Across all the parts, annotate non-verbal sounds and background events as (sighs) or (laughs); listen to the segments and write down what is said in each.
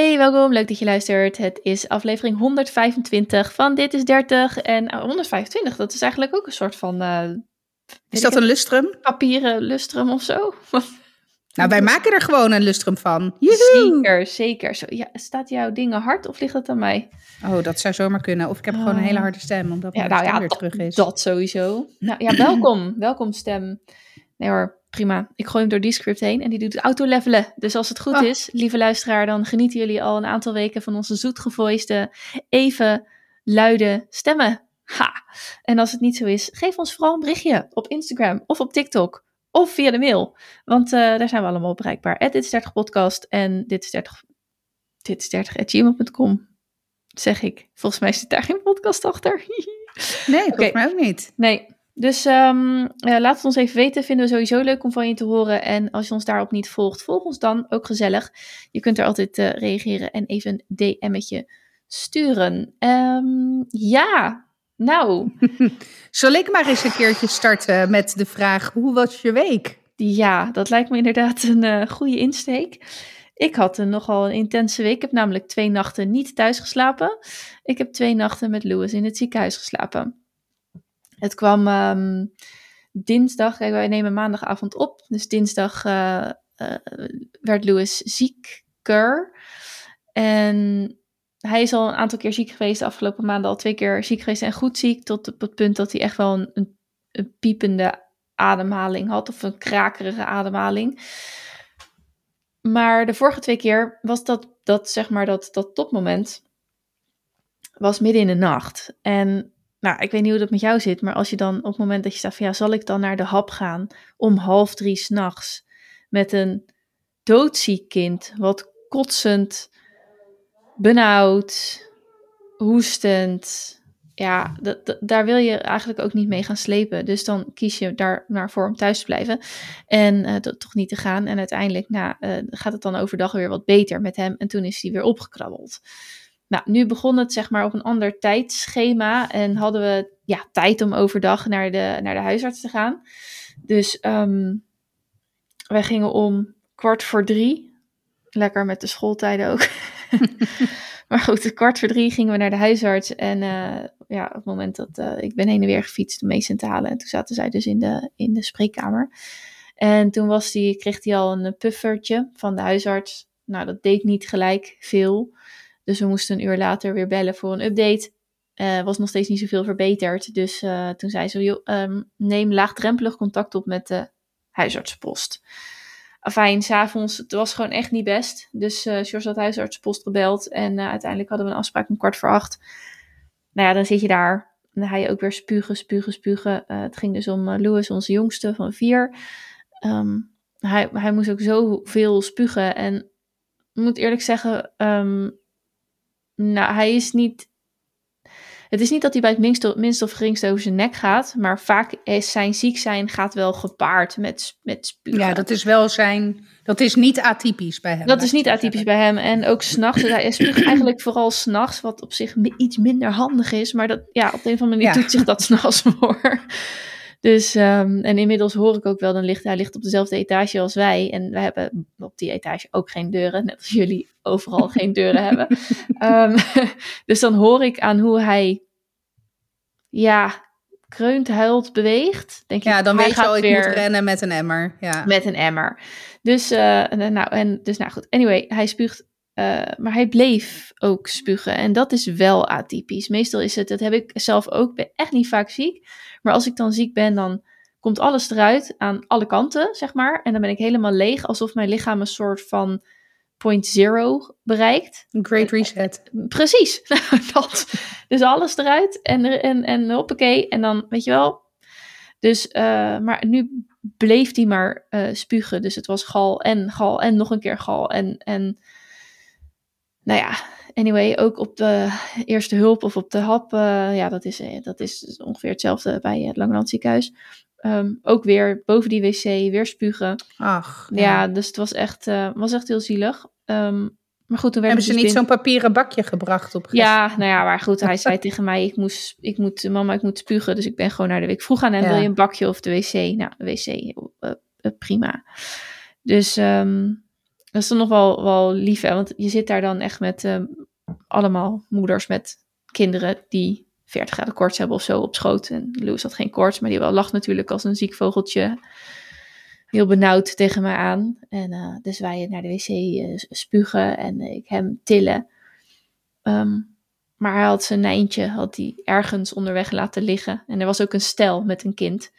Hey, welkom. Leuk dat je luistert. Het is aflevering 125 van Dit is 30. En uh, 125, dat is eigenlijk ook een soort van. Uh, is dat een lustrum? Papieren lustrum of zo? (laughs) nou, wij (laughs) maken er gewoon een lustrum van. Joehoe! Zeker, zeker. Zo, ja, staat jouw dingen hard of ligt het aan mij? Oh, dat zou zomaar kunnen. Of ik heb gewoon een hele harde stem, omdat mijn ja, nou, stem ja, weer terug is. Dat sowieso. Nou ja, welkom. (clears throat) welkom stem. Nee hoor, prima. Ik gooi hem door die script heen en die doet auto-levelen. Dus als het goed oh. is, lieve luisteraar, dan genieten jullie al een aantal weken van onze zoetgevoiste, even luide stemmen. Ha! En als het niet zo is, geef ons vooral een berichtje op Instagram of op TikTok of via de mail. Want uh, daar zijn we allemaal bereikbaar. dit is 30 podcast en dit is 30, dit is 30 gmail.com. Zeg ik. Volgens mij zit daar geen podcast achter. (laughs) nee, volgens mij ook niet. Nee, dus um, laat het ons even weten. Vinden we sowieso leuk om van je te horen. En als je ons daarop niet volgt, volg ons dan. Ook gezellig. Je kunt er altijd uh, reageren en even een DM'tje sturen. Um, ja, nou. (laughs) Zal ik maar eens een keertje starten met de vraag: hoe was je week? Ja, dat lijkt me inderdaad een uh, goede insteek. Ik had een nogal een intense week. Ik heb namelijk twee nachten niet thuis geslapen. Ik heb twee nachten met Louis in het ziekenhuis geslapen. Het kwam um, dinsdag, kijk, wij nemen maandagavond op. Dus dinsdag uh, uh, werd Louis zieker. En hij is al een aantal keer ziek geweest. De afgelopen maanden al twee keer ziek geweest en goed ziek. Tot op het punt dat hij echt wel een, een, een piepende ademhaling had. Of een krakerige ademhaling. Maar de vorige twee keer was dat, dat zeg maar, dat, dat topmoment was midden in de nacht. En nou, ik weet niet hoe dat met jou zit, maar als je dan op het moment dat je staat van ja, zal ik dan naar de hap gaan om half drie s'nachts met een doodziek kind, wat kotsend, benauwd, hoestend. Ja, daar wil je eigenlijk ook niet mee gaan slepen. Dus dan kies je daar naar voor om thuis te blijven en uh, toch niet te gaan. En uiteindelijk nou, uh, gaat het dan overdag weer wat beter met hem. En toen is hij weer opgekrabbeld. Nou, nu begon het zeg maar op een ander tijdschema en hadden we ja, tijd om overdag naar de, naar de huisarts te gaan. Dus um, wij gingen om kwart voor drie. Lekker met de schooltijden ook. (laughs) maar goed, kwart voor drie gingen we naar de huisarts. En uh, ja, op het moment dat uh, ik ben heen en weer gefietst om mee te halen. En toen zaten zij dus in de, in de spreekkamer. En toen was die, kreeg hij al een puffertje van de huisarts. Nou, dat deed niet gelijk veel. Dus we moesten een uur later weer bellen voor een update. Uh, was nog steeds niet zoveel verbeterd. Dus uh, toen zei ze, um, neem laagdrempelig contact op met de huisartsenpost. Afijn, s'avonds, het was gewoon echt niet best. Dus uh, George had huisartsenpost gebeld. En uiteindelijk hadden we een afspraak om kwart voor acht. Nou ja, dan zit je daar. En dan ga je ook weer spugen, spugen, spugen. het ging dus om Louis, onze jongste van vier. Um, hij, hij moest ook zoveel spugen. En ik moet eerlijk zeggen, um, nou, hij is niet. Het is niet dat hij bij het minste, minst of geringste over zijn nek gaat, maar vaak is zijn ziek zijn gaat wel gepaard met, met spugen. Ja, dat is wel zijn. Dat is niet atypisch bij hem. Dat is niet atypisch bij hem. En ook s'nachts. hij spuugt (clears throat) eigenlijk vooral s'nachts, wat op zich iets minder handig is. Maar dat, ja, op de een of andere manier ja. doet zich dat (laughs) s'nachts voor. Dus, um, en inmiddels hoor ik ook wel, dan ligt hij ligt op dezelfde etage als wij. En we hebben op die etage ook geen deuren, net als jullie overal (laughs) geen deuren hebben. Um, (laughs) dus dan hoor ik aan hoe hij, ja, kreunt, huilt, beweegt. Denk ja, ik, dan weet je al, ik weer moet rennen met een emmer. Ja. Met een emmer. Dus, uh, nou, en, dus nou goed, anyway, hij spuugt uh, maar hij bleef ook spugen. En dat is wel atypisch. Meestal is het, dat heb ik zelf ook, ben echt niet vaak ziek. Maar als ik dan ziek ben, dan komt alles eruit aan alle kanten, zeg maar. En dan ben ik helemaal leeg, alsof mijn lichaam een soort van point zero bereikt. Great reset. Precies, (laughs) dat. Dus alles eruit en, en, en hoppakee. En dan, weet je wel. Dus, uh, maar nu bleef hij maar uh, spugen. Dus het was gal en gal en nog een keer gal. En, en nou ja, anyway, ook op de eerste hulp of op de hap, uh, ja, dat is, eh, dat is ongeveer hetzelfde bij het Langeland ziekenhuis. Um, ook weer boven die wc, weer spugen. Ach. Ja, ja dus het was echt, uh, was echt heel zielig. Um, maar goed, toen Hebben ze dus niet zo'n papieren bakje gebracht op Ja, nou ja, maar goed, hij (laughs) zei tegen mij, ik moest, ik moet, mama, ik moet spugen. Dus ik ben gewoon naar de wc. Vroeg aan hem, ja. wil je een bakje of de wc? Nou, de wc, prima. Dus um, dat is dan nog wel, wel lief, hè? want je zit daar dan echt met ehm, allemaal moeders met kinderen die 40 graden koorts hebben of zo op schoot. En Louis had geen koorts, maar die wel lacht natuurlijk als een ziek vogeltje. Heel benauwd tegen mij aan. En eh, dus wij naar de wc eh, spugen en ik hem tillen. Ehm, maar hij had zijn nijntje had hij ergens onderweg laten liggen. En er was ook een stel met een kind.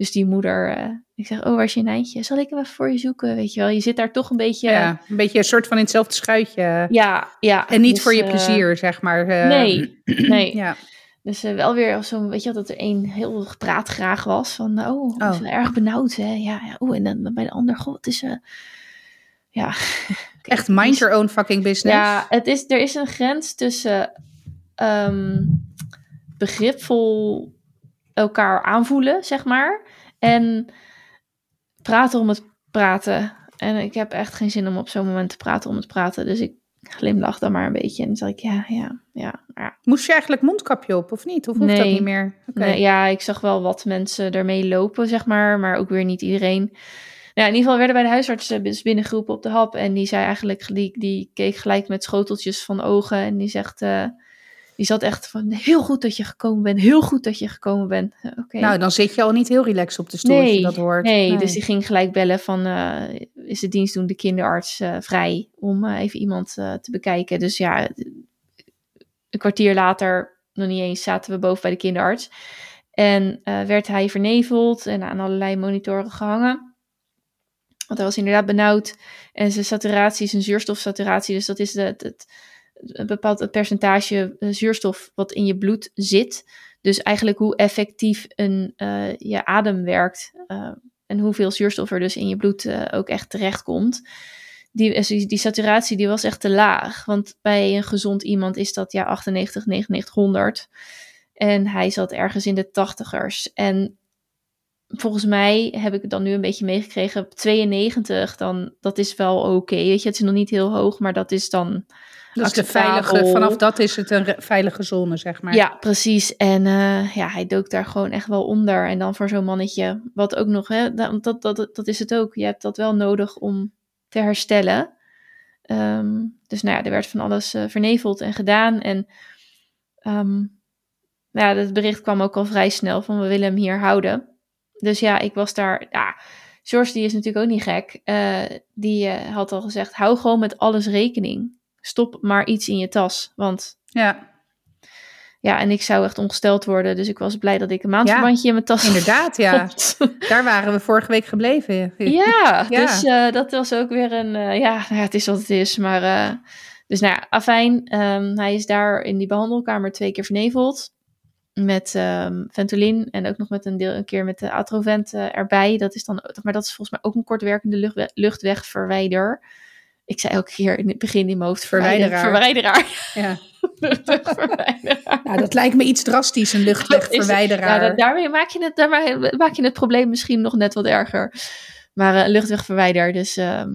Dus die moeder, eh, ik zeg, oh, waar is je nijntje? Zal ik hem even voor je zoeken? Weet je wel, je zit daar toch een beetje... Ja, een beetje een soort van in hetzelfde schuitje. Ja, ja. En niet dus, voor je eh, plezier, zeg maar. eh, Nee, (clears throat) nee. Ja. Dus wel weer zo, weet je wel, dat er één heel praatgraag was. Van, oh, Oh. ben erg benauwd, hè. Ja, ja. Oeh, en dan bij de ander, god, het is... eh, ja. (laughs) Echt mind your own fucking business. Ja, het is, er is een grens tussen ehm, begripvol elkaar aanvoelen, zeg maar. En praten om het praten. En ik heb echt geen zin om op zo'n moment te praten om het praten. Dus ik glimlach dan maar een beetje. En dan zeg ik, ja, ja, ja. ja. Moest je eigenlijk mondkapje op of niet? Of hoeft dat niet meer? Nee, ja, ik zag wel wat mensen ermee lopen, zeg maar. Maar ook weer niet iedereen. Ja, in ieder geval werden bij de huisarts eh, dus binnengeroepen op de hap. En die zei eigenlijk, die, die keek gelijk met schoteltjes van ogen. En die zegt, eh, die zat echt van, heel goed dat je gekomen bent. Heel goed dat je gekomen bent. Eh, Oké. Nou, dan zit je al niet heel relaxed op de stoel als je Nee, dat hoort. Nee, dus die ging gelijk bellen van, eh, is de dienstdoende kinderarts eh, vrij om even iemand te bekijken. Dus ja, een kwartier later, nog niet eens, zaten we boven bij de kinderarts. En werd hij verneveld en aan allerlei monitoren gehangen. Want hij was inderdaad benauwd. En zijn saturatie is een zuurstofsaturatie. Dus dat is de, het, het, een bepaald percentage eh, zuurstof wat in je bloed zit. Dus eigenlijk hoe effectief een, eh, je adem werkt. eh, en hoeveel zuurstof er dus in je bloed ook echt terechtkomt. Die, die, saturatie die was echt te laag. Want bij een gezond iemand is dat ja 98, 9900. En hij zat ergens in de tachtigers. En volgens mij heb ik het dan nu een beetje meegekregen. op 92, dan, dat is wel oké. weet je, het is nog niet heel hoog, maar dat is dan Dat is de veilige, vanaf dat is het een veilige zone, zeg maar. Ja, precies. En eh, ja, hij dook daar gewoon echt wel onder. En dan voor zo'n mannetje, wat ook nog, hè, dat, dat, dat, dat is het ook. Je hebt dat wel nodig om te herstellen. Ehm, dus nou ja, er werd van alles eh, verneveld en gedaan. En ehm, nou ja, het bericht kwam ook al vrij snel van we willen hem hier houden. Dus ja, ik was daar. Ja, George die is natuurlijk ook niet gek. Eh, die had al gezegd, hou gewoon met alles rekening. Stop maar iets in je tas. Want Ja, ja, en ik zou echt ongesteld worden. Dus ik was blij dat ik een maandverbandje in mijn tas inderdaad, ja. (laughs) had. Daar waren we vorige week gebleven. ja, Ja. dus eh, dat was ook weer een... eh, ja, nou ja, het is wat het is. Maar, eh, dus nou ja, afijn. ehm, hij is daar in die behandelkamer twee keer verneveld. Met ehm Ventolin en ook nog met een, deel, een keer met de Atrovent erbij. Dat is dan, maar dat is volgens mij ook een kortwerkende luchtwe- luchtwegverwijder. Ik zei elke keer in het begin in mijn hoofd Verwijderaar. Verwijderaar. Ja. (laughs) luchtwegverwijderaar. Nou, dat lijkt me iets drastisch, een luchtwegverwijderaar. Ja, da- daarmee maak je, het, daarmee maak je het probleem misschien nog net wat erger. Maar eh, een luchtwegverwijder, dus... ehm,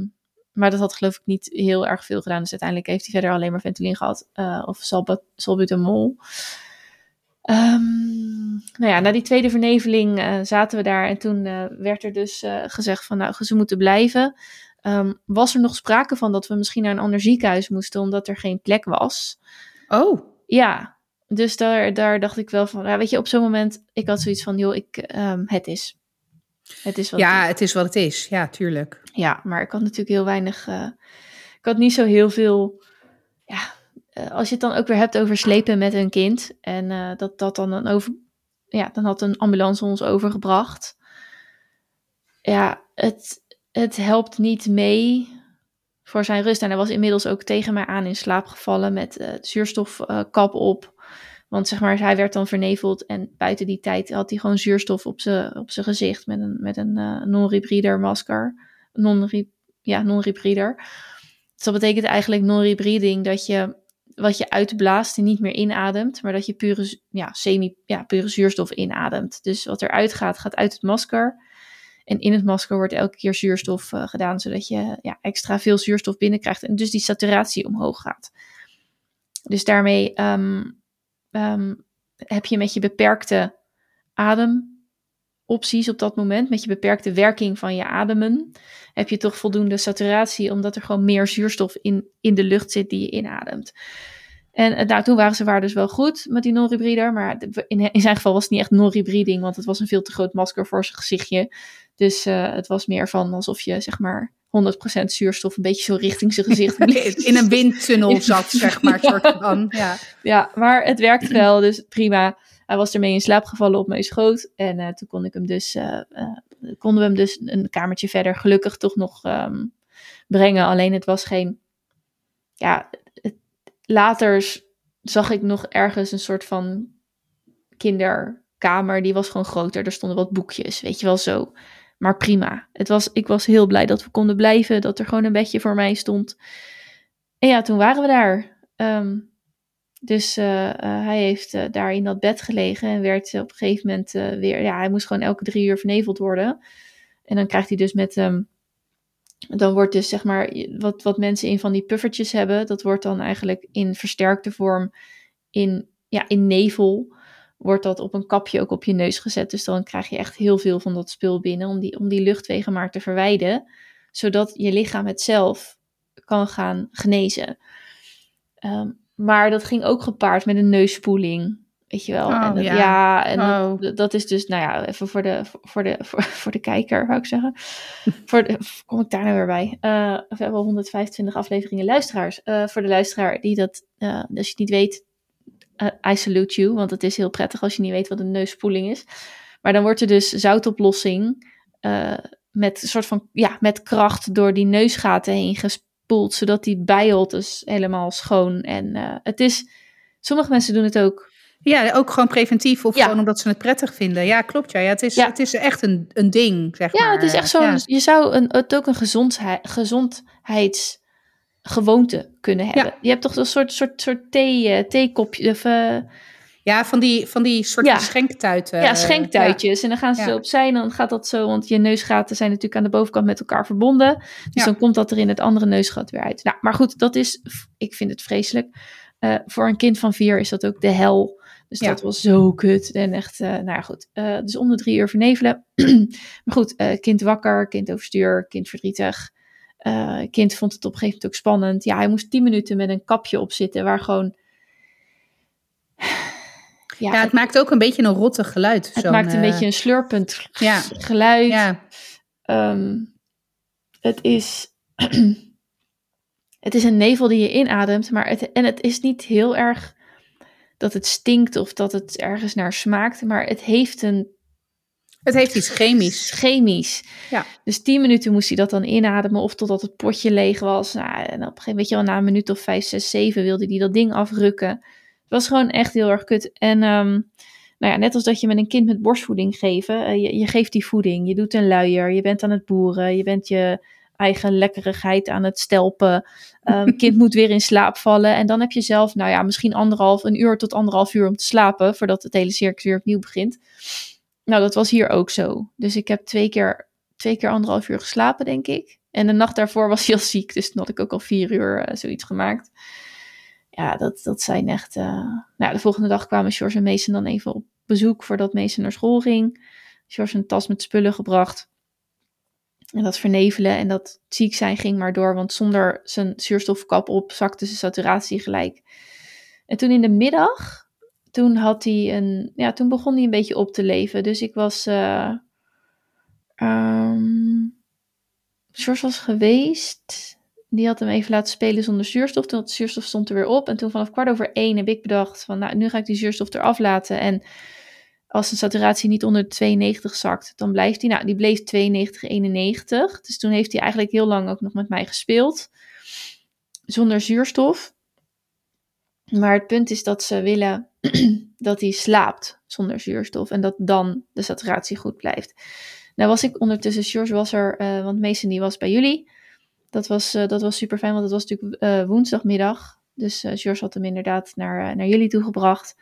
maar dat had geloof ik niet heel erg veel gedaan. Dus uiteindelijk heeft hij verder alleen maar Ventolin gehad. eh, of salbu- salbutamol. Ehm, nou ja, na die tweede verneveling eh, zaten we daar. En toen eh, werd er dus eh, gezegd van... Nou, ze moeten blijven. Ehm, was er nog sprake van dat we misschien naar een ander ziekenhuis moesten... omdat er geen plek was? Oh, Ja, dus daar, daar dacht ik wel van, ja, weet je, op zo'n moment, ik had zoiets van, joh, ik, ehm, het is. Het is wat het ja, is. het is wat het is. Ja, tuurlijk. Ja, maar ik had natuurlijk heel weinig, eh, ik had niet zo heel veel, ja, eh, als je het dan ook weer hebt over slepen met een kind en eh, dat dat dan een over, ja, dan had een ambulance ons overgebracht. Ja, het, het helpt niet mee voor zijn rust. En hij was inmiddels ook tegen mij aan in slaap gevallen met eh zuurstofkap op. Want zeg maar, hij werd dan verneveld en buiten die tijd had hij gewoon zuurstof op zijn op gezicht met een, met een eh, non-rebreather masker. Non ja, non-rebreather. Dus dat betekent eigenlijk non-rebreathing dat je wat je uitblaast en niet meer inademt, maar dat je pure, ja, semi, ja, pure zuurstof inademt. Dus wat eruit gaat, gaat uit het masker. En in het masker wordt elke keer zuurstof eh, gedaan, zodat je ja, extra veel zuurstof binnenkrijgt. En dus die saturatie omhoog gaat. Dus daarmee ehm, ehm, heb je met je beperkte adem opties op dat moment. Met je beperkte werking van je ademen. Heb je toch voldoende saturatie, omdat er gewoon meer zuurstof in, in de lucht zit die je inademt. En eh, nou, toen waren ze waar dus wel goed met die non-rebreather. Maar in, in zijn geval was het niet echt non-rebreathing, want het was een veel te groot masker voor zijn gezichtje. Dus uh, het was meer van alsof je zeg maar 100% zuurstof een beetje zo richting zijn gezicht (laughs) in een windtunnel zat, zeg maar. ja. Soort van, ja. ja, maar het werkte wel, dus prima. Hij was ermee in slaap gevallen op mijn schoot. En uh, toen kon ik hem dus, uh, konden we hem dus een kamertje verder gelukkig toch nog um, brengen. Alleen het was geen, ja, het, later zag ik nog ergens een soort van kinderkamer. Die was gewoon groter. Er stonden wat boekjes, weet je wel zo. Maar prima. Het was, ik was heel blij dat we konden blijven. Dat er gewoon een bedje voor mij stond. En ja, toen waren we daar. Um, dus uh, uh, hij heeft uh, daar in dat bed gelegen en werd op een gegeven moment weer. Ja, hij moest gewoon elke drie uur verneveld worden. En dan krijgt hij dus met. Um, dan wordt dus zeg maar. Wat, wat mensen in van die puffertjes hebben. Dat wordt dan eigenlijk in versterkte vorm. In, ja, in nevel wordt dat op een kapje ook op je neus gezet. Dus dan krijg je echt heel veel van dat spul binnen om die, om die luchtwegen maar te verwijden. Zodat je lichaam het zelf kan gaan genezen. Um, maar dat ging ook gepaard met een neusspoeling. Weet je wel. Oh, en dat, ja. ja. en Oh. dat, dat is dus, nou ja, even voor de, voor de, voor, voor de kijker, wou ik zeggen. (laughs) voor de, kom ik daar nou weer bij? Eh, we hebben al 125 afleveringen luisteraars. Eh, voor de luisteraar die dat, uh, als je het niet weet, uh, I salute you. Want het is heel prettig als je niet weet wat een neusspoeling is. Maar dan wordt er dus zoutoplossing uh, met een soort van, ja, met kracht door die neusgaten heen gespoeld. Zodat die bijelt dus helemaal schoon. En uh, het is, sommige mensen doen het ook Ja, ook gewoon preventief of Ja. gewoon omdat ze het prettig vinden. Ja, klopt. Ja, ja het, is, Ja. het is echt een, een ding, zeg Ja, maar. het is echt zo'n. Ja. Je zou een, het ook een gezondheid, gezondheidsgewoonte kunnen hebben. Je hebt toch een soort, soort, soort thee, eh, theekopje. Of, eh, Ja, van die, van die soort Ja. schenktuiten. ja, schenktuitjes. En dan gaan ze Ja. zo opzij. En dan gaat dat zo. Want je neusgaten zijn natuurlijk aan de bovenkant met elkaar verbonden. Dus Ja. dan komt dat er in het andere neusgat weer uit. Nou, maar goed, dat is. Ik vind het vreselijk. Eh, voor een kind van vier is dat ook de hel. Dus Ja. dat was zo kut. En echt, eh, nou ja, goed. Eh, dus om de drie uur vernevelen. (clears throat) maar goed, eh, kind wakker, kind overstuur, kind verdrietig. Kind vond het op een gegeven moment ook spannend. Ja, hij moest tien minuten met een kapje op zitten waar gewoon... (sighs) Ja, Ja, het maakt ook een beetje een rottig geluid. het maakt een beetje een slurpend Ja. geluid. Ja, Ehm, het is... (clears throat) het is een nevel die je inademt, maar het, en het is niet heel erg dat het stinkt of dat het ergens naar smaakt, maar het heeft een het heeft iets chemisch. chemisch. Ja. Dus 10 minuten moest hij dat dan inademen of totdat het potje leeg was. Nou, en op een gegeven moment, weet je wel, na een minuut of 5, 6, 7 wilde hij dat ding afrukken. Het was gewoon echt heel erg kut. En ehm, nou ja, net als dat je met een kind met borstvoeding geven, eh, je, je geeft die voeding, je doet een luier, je bent aan het boeren, je bent je eigen lekkerigheid aan het stelpen. Ehm, (laughs) kind moet weer in slaap vallen en dan heb je zelf, nou ja, misschien anderhalf, een uur tot anderhalf uur om te slapen voordat het hele circus weer opnieuw begint. Nou, dat was hier ook zo. Dus ik heb twee keer, twee keer anderhalf uur geslapen, denk ik. En de nacht daarvoor was hij al ziek, dus toen had ik ook al vier uur eh, zoiets gemaakt. Ja, dat, dat zijn echt... eh, Nou, de volgende dag kwamen George en Mason dan even op bezoek voordat Mason naar school ging. George een tas met spullen gebracht. En dat vernevelen en dat ziek zijn ging maar door, want zonder zijn zuurstofkap op zakte zijn saturatie gelijk. En toen in de middag toen had hij een, ja, toen begon hij een beetje op te leven. Dus ik was, uh, was geweest. Die had hem even laten spelen zonder zuurstof. Toen had de zuurstof stond er weer op. En toen vanaf kwart over één heb ik bedacht van, nou, nu ga ik die zuurstof eraf laten. En als de saturatie niet onder de 92 zakt, dan blijft hij. Nou, die bleef 92, 91. Dus toen heeft hij eigenlijk heel lang ook nog met mij gespeeld. Zonder zuurstof. Maar het punt is dat ze willen (clears throat) dat hij slaapt zonder zuurstof. En dat dan de saturatie goed blijft. Nou was ik ondertussen, George was er, uh, want Mason die was bij jullie. Dat was, uh, dat was super fijn, want het was natuurlijk uh, woensdagmiddag. Dus George had hem inderdaad naar, naar jullie toegebracht.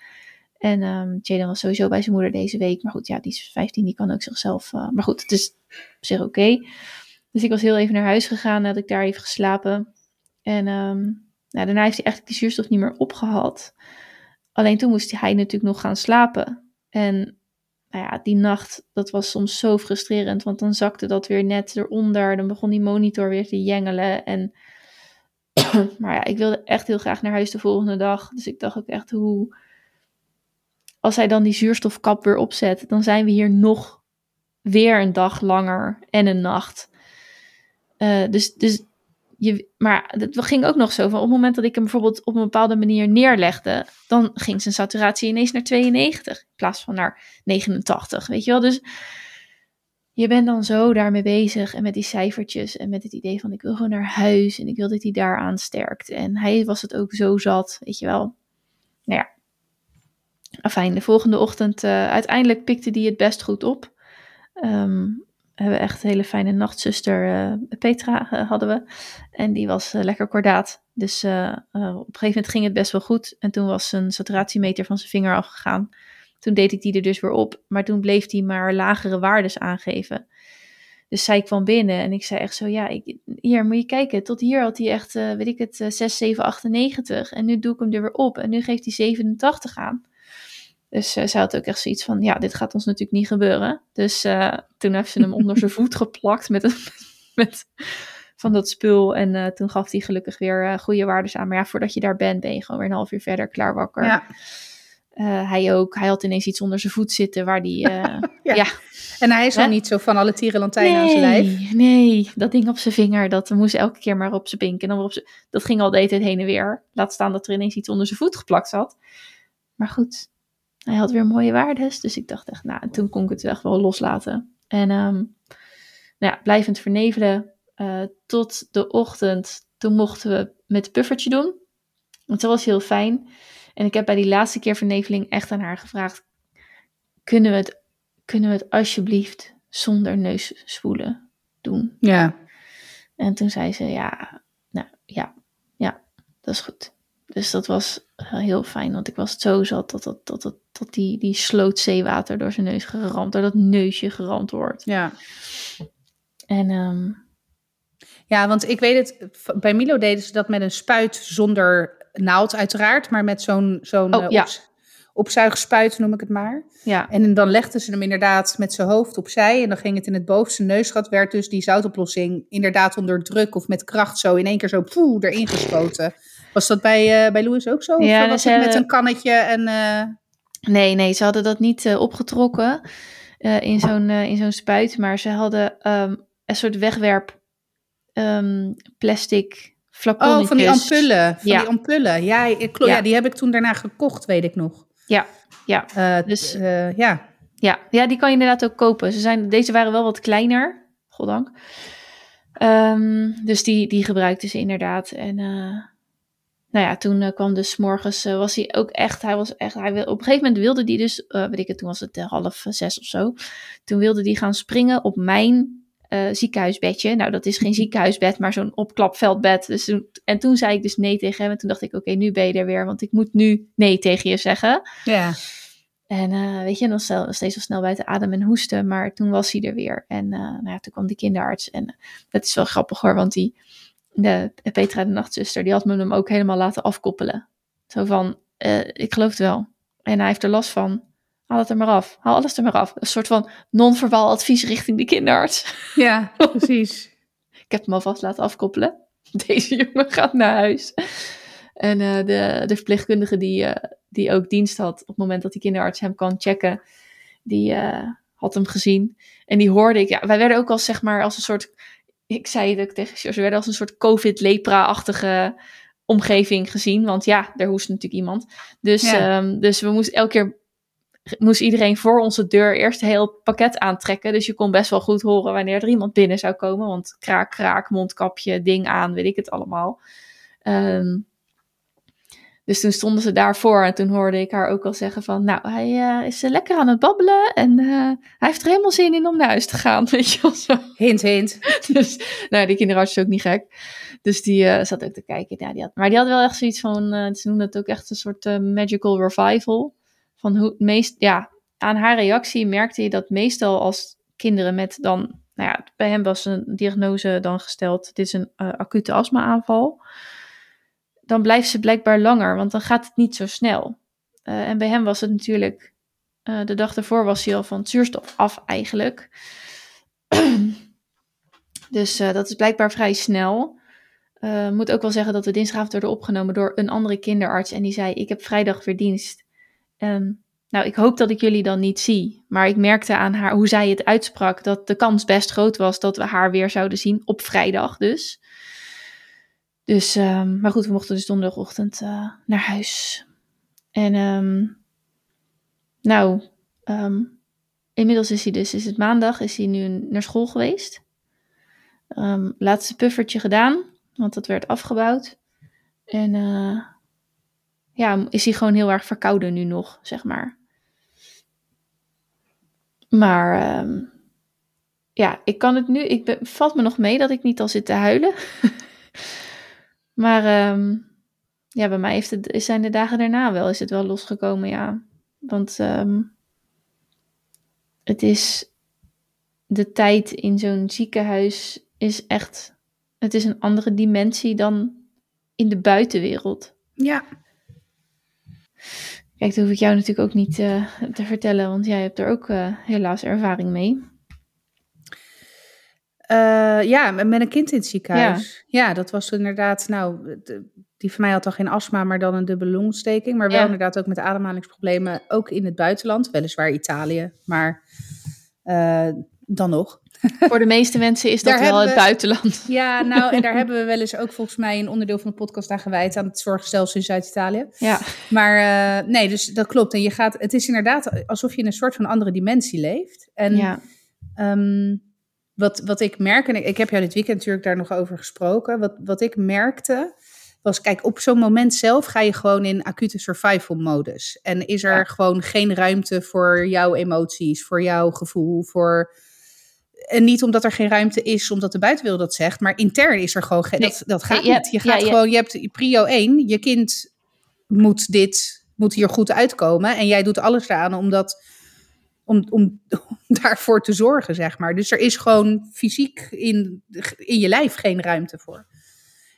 En um, Jaden was sowieso bij zijn moeder deze week. Maar goed, ja, die is 15, die kan ook zichzelf. maar goed, het is op zich oké. Dus ik was heel even naar huis gegaan, had ik daar even geslapen. En um, nou, daarna heeft hij eigenlijk die zuurstof niet meer opgehaald. Alleen toen moest hij natuurlijk nog gaan slapen. En nou ja, die nacht, dat was soms zo frustrerend, want dan zakte dat weer net eronder. Dan begon die monitor weer te jengelen. En, (clears throat) maar ja, ik wilde echt heel graag naar huis de volgende dag. Dus ik dacht ook echt, hoe... Als hij dan die zuurstofkap weer opzet, dan zijn we hier nog weer een dag langer en een nacht. Uh, dus, dus je, maar het ging ook nog zo van op het moment dat ik hem bijvoorbeeld op een bepaalde manier neerlegde, dan ging zijn saturatie ineens naar 92 in plaats van naar 89, weet je wel. Dus je bent dan zo daarmee bezig en met die cijfertjes en met het idee van ik wil gewoon naar huis en ik wil dat hij daar aansterkt. En hij was het ook zo zat, weet je wel. Nou ja, afijn, de volgende ochtend, uh, uiteindelijk pikte die het best goed op. Um, hebben echt een hele fijne nachtzuster, uh, Petra, uh, hadden we. En die was lekker kordaat. Dus op een gegeven moment ging het best wel goed. En toen was zijn saturatiemeter van zijn vinger afgegaan. Toen deed ik die er dus weer op. Maar toen bleef hij maar lagere waardes aangeven. Dus zij kwam binnen en ik zei echt zo, ja, hier moet je kijken. Tot hier had hij echt, weet ik het, 6, 7, 98. En nu doe ik hem er weer op. En nu geeft hij 87 aan. Dus uh, zij had ook echt zoiets van, ja, dit gaat ons natuurlijk niet gebeuren. Dus uh, toen heeft ze hem onder zijn voet geplakt met, een, met van dat spul. En uh, toen gaf hij gelukkig weer goede waardes aan. Maar ja, voordat je daar bent, ben je gewoon weer een half uur verder klaar wakker. Ja. hij ook, hij had ineens iets onder zijn voet zitten waar die, (laughs) ja. ja. En hij is al niet zo van alle tierenlantijnen nee, aan zijn lijf. Nee, dat ding op zijn vinger, dat moest elke keer maar op zijn pink. En dan op zijn, dat ging al de hele tijd heen en weer. Laat staan dat er ineens iets onder zijn voet geplakt zat. Maar goed, hij had weer mooie waardes. Dus ik dacht echt, nou, toen kon ik het echt wel loslaten. En um, nou ja, blijvend vernevelen uh, tot de ochtend. Toen mochten we met het puffertje doen. Want dat was heel fijn. En ik heb bij die laatste keer verneveling echt aan haar gevraagd: kunnen we het, kunnen we het alsjeblieft zonder neusspoelen doen? Ja. En toen zei ze: ja, nou ja, ja, dat is goed. Dus dat was heel fijn, want ik was zo zat dat, dat, dat, dat, dat die, die sloot zeewater door zijn neus geramd, door dat neusje geramd wordt. Ja. En um... ja, want ik weet het, bij Milo deden ze dat met een spuit zonder naald uiteraard, maar met zo'n zo'n oh, ja. opzuigspuit noem ik het maar. Ja. En dan legden ze hem inderdaad met zijn hoofd opzij en dan ging het in het bovenste neusgat, werd dus die zoutoplossing inderdaad onder druk of met kracht zo in één keer zo poeh, erin gespoten. Was dat bij, uh, bij Louis ook zo? Ja, of was het met een kannetje en... Uh... Nee, nee, ze hadden dat niet uh, opgetrokken in zo'n in zo'n spuit. Maar ze hadden um, een soort wegwerp um, plastic flaconnetjes. Oh, van die ampullen. Van ja. die ampullen. Ja, ik, ja. ja, die heb ik toen daarna gekocht, weet ik nog. Ja, ja. dus, ja. Ja, ja, die kan je inderdaad ook kopen. Ze zijn, deze waren wel wat kleiner, goddank. Um, dus die, die gebruikten ze inderdaad. En nou ja, toen uh, kwam dus morgens, uh, was hij ook echt, hij was echt, hij wil, op een gegeven moment wilde hij dus, uh, weet ik het, toen was het half zes of zo. Toen wilde hij gaan springen op mijn ziekenhuisbedje. Nou, dat is geen (laughs) ziekenhuisbed, maar zo'n opklapveldbed. Dus toen, en toen zei ik dus nee tegen hem. En toen dacht ik, oké, nu ben je er weer, want ik moet nu nee tegen je zeggen. Ja. En weet je, nog steeds wel snel buiten adem en hoesten, maar toen was hij er weer. En nou ja, toen kwam die kinderarts. En dat is wel grappig hoor, want die de, Petra, de nachtzuster, die had me hem ook helemaal laten afkoppelen. Zo van, uh, ik geloof het wel. En hij heeft er last van. Haal het er maar af. Haal alles er maar af. Een soort van non-verbaal advies richting de kinderarts. Ja, (laughs) precies. ik heb hem alvast laten afkoppelen. Deze jongen gaat naar huis. En uh, de, de verpleegkundige die, uh, die ook dienst had op het moment dat die kinderarts hem kan checken, die had hem gezien. En die hoorde ik, ja, wij werden ook al zeg maar als een soort ik zei het ook tegen we werden als een soort COVID-lepra-achtige omgeving gezien. Want ja, er hoest natuurlijk iemand. Dus, ehm, dus we moesten elke keer moest iedereen voor onze deur eerst heel pakket aantrekken. Dus je kon best wel goed horen wanneer er iemand binnen zou komen. Want kraak, kraak, mondkapje, ding aan, weet ik het allemaal. Um, dus toen stonden ze daarvoor en toen hoorde ik haar ook al zeggen van, nou, hij uh, is lekker aan het babbelen en uh, hij heeft er helemaal zin in om naar huis te gaan, (laughs) weet je wel zo. Hint, hint. (laughs) dus, nou, die kinderarts is ook niet gek. Dus die uh, zat ook te kijken. Ja, die had, maar die had wel echt zoiets van, ze noemden het ook echt een soort magical revival. Van hoe meest, ja, aan haar reactie merkte je dat meestal als kinderen met dan, nou ja, bij hem was een diagnose dan gesteld, dit is een acute astma-aanval dan blijft ze blijkbaar langer, want dan gaat het niet zo snel. Uh, en bij hem was het natuurlijk Eh, de dag ervoor was hij al van zuurstof af eigenlijk. (clears throat) dus uh, dat is blijkbaar vrij snel. Moet ook wel zeggen dat we dinsdagavond werden opgenomen door een andere kinderarts. En die zei, ik heb vrijdag weer dienst. Um, nou, ik hoop dat ik jullie dan niet zie. Maar ik merkte aan haar, hoe zij het uitsprak, dat de kans best groot was dat we haar weer zouden zien. Op vrijdag dus. Dus, um, maar goed, we mochten dus donderdagochtend uh, naar huis. En um, nou, um, inmiddels is hij dus, is het maandag, is hij nu naar school geweest. laatste puffertje gedaan, want dat werd afgebouwd. En uh, ja, is hij gewoon heel erg verkouden nu nog, zeg maar. Maar ja, ik kan het nu. Ik valt me nog mee dat ik niet al zit te huilen. (laughs) maar um, ja, bij mij heeft het, zijn de dagen daarna wel, is het wel losgekomen, ja. Want um, het is. De tijd in zo'n ziekenhuis is echt. Het is een andere dimensie dan in de buitenwereld. Ja. Kijk, dat hoef ik jou natuurlijk ook niet uh, te vertellen, want jij hebt er ook uh, helaas ervaring mee. Uh, ja, met een kind in het ziekenhuis. Ja, ja dat was inderdaad, nou, die van mij had dan geen astma, maar dan een dubbele longontsteking. Maar wel ja. inderdaad ook met ademhalingsproblemen, ook in het buitenland, weliswaar Italië, maar dan nog. (laughs) Voor de meeste mensen is dat wel het buitenland. Ja, nou, en daar (laughs) hebben we wel eens ook volgens mij een onderdeel van de podcast aan gewijd, aan het zorgstelsel in Zuid-Italië. Ja. Maar uh, nee, dus dat klopt. En je gaat, het is inderdaad alsof je in een soort van andere dimensie leeft. En ja. um, wat, wat ik merk, en ik, ik heb jou dit weekend natuurlijk daar nog over gesproken, wat, wat ik merkte, was, kijk, op zo'n moment zelf ga je gewoon in acute survival modus. En is er ja. gewoon geen ruimte voor jouw emoties, voor jouw gevoel, voor en niet omdat er geen ruimte is, omdat de buitenwereld dat zegt, maar intern is er gewoon geen. Nee. Dat, dat gaat nee, niet. Je gaat ja, gewoon, je hebt prio 1, je kind moet dit, moet hier goed uitkomen. En jij doet alles eraan om dat. Om, om, om (laughs) daarvoor te zorgen, zeg maar. Dus er is gewoon fysiek in, in je lijf geen ruimte voor.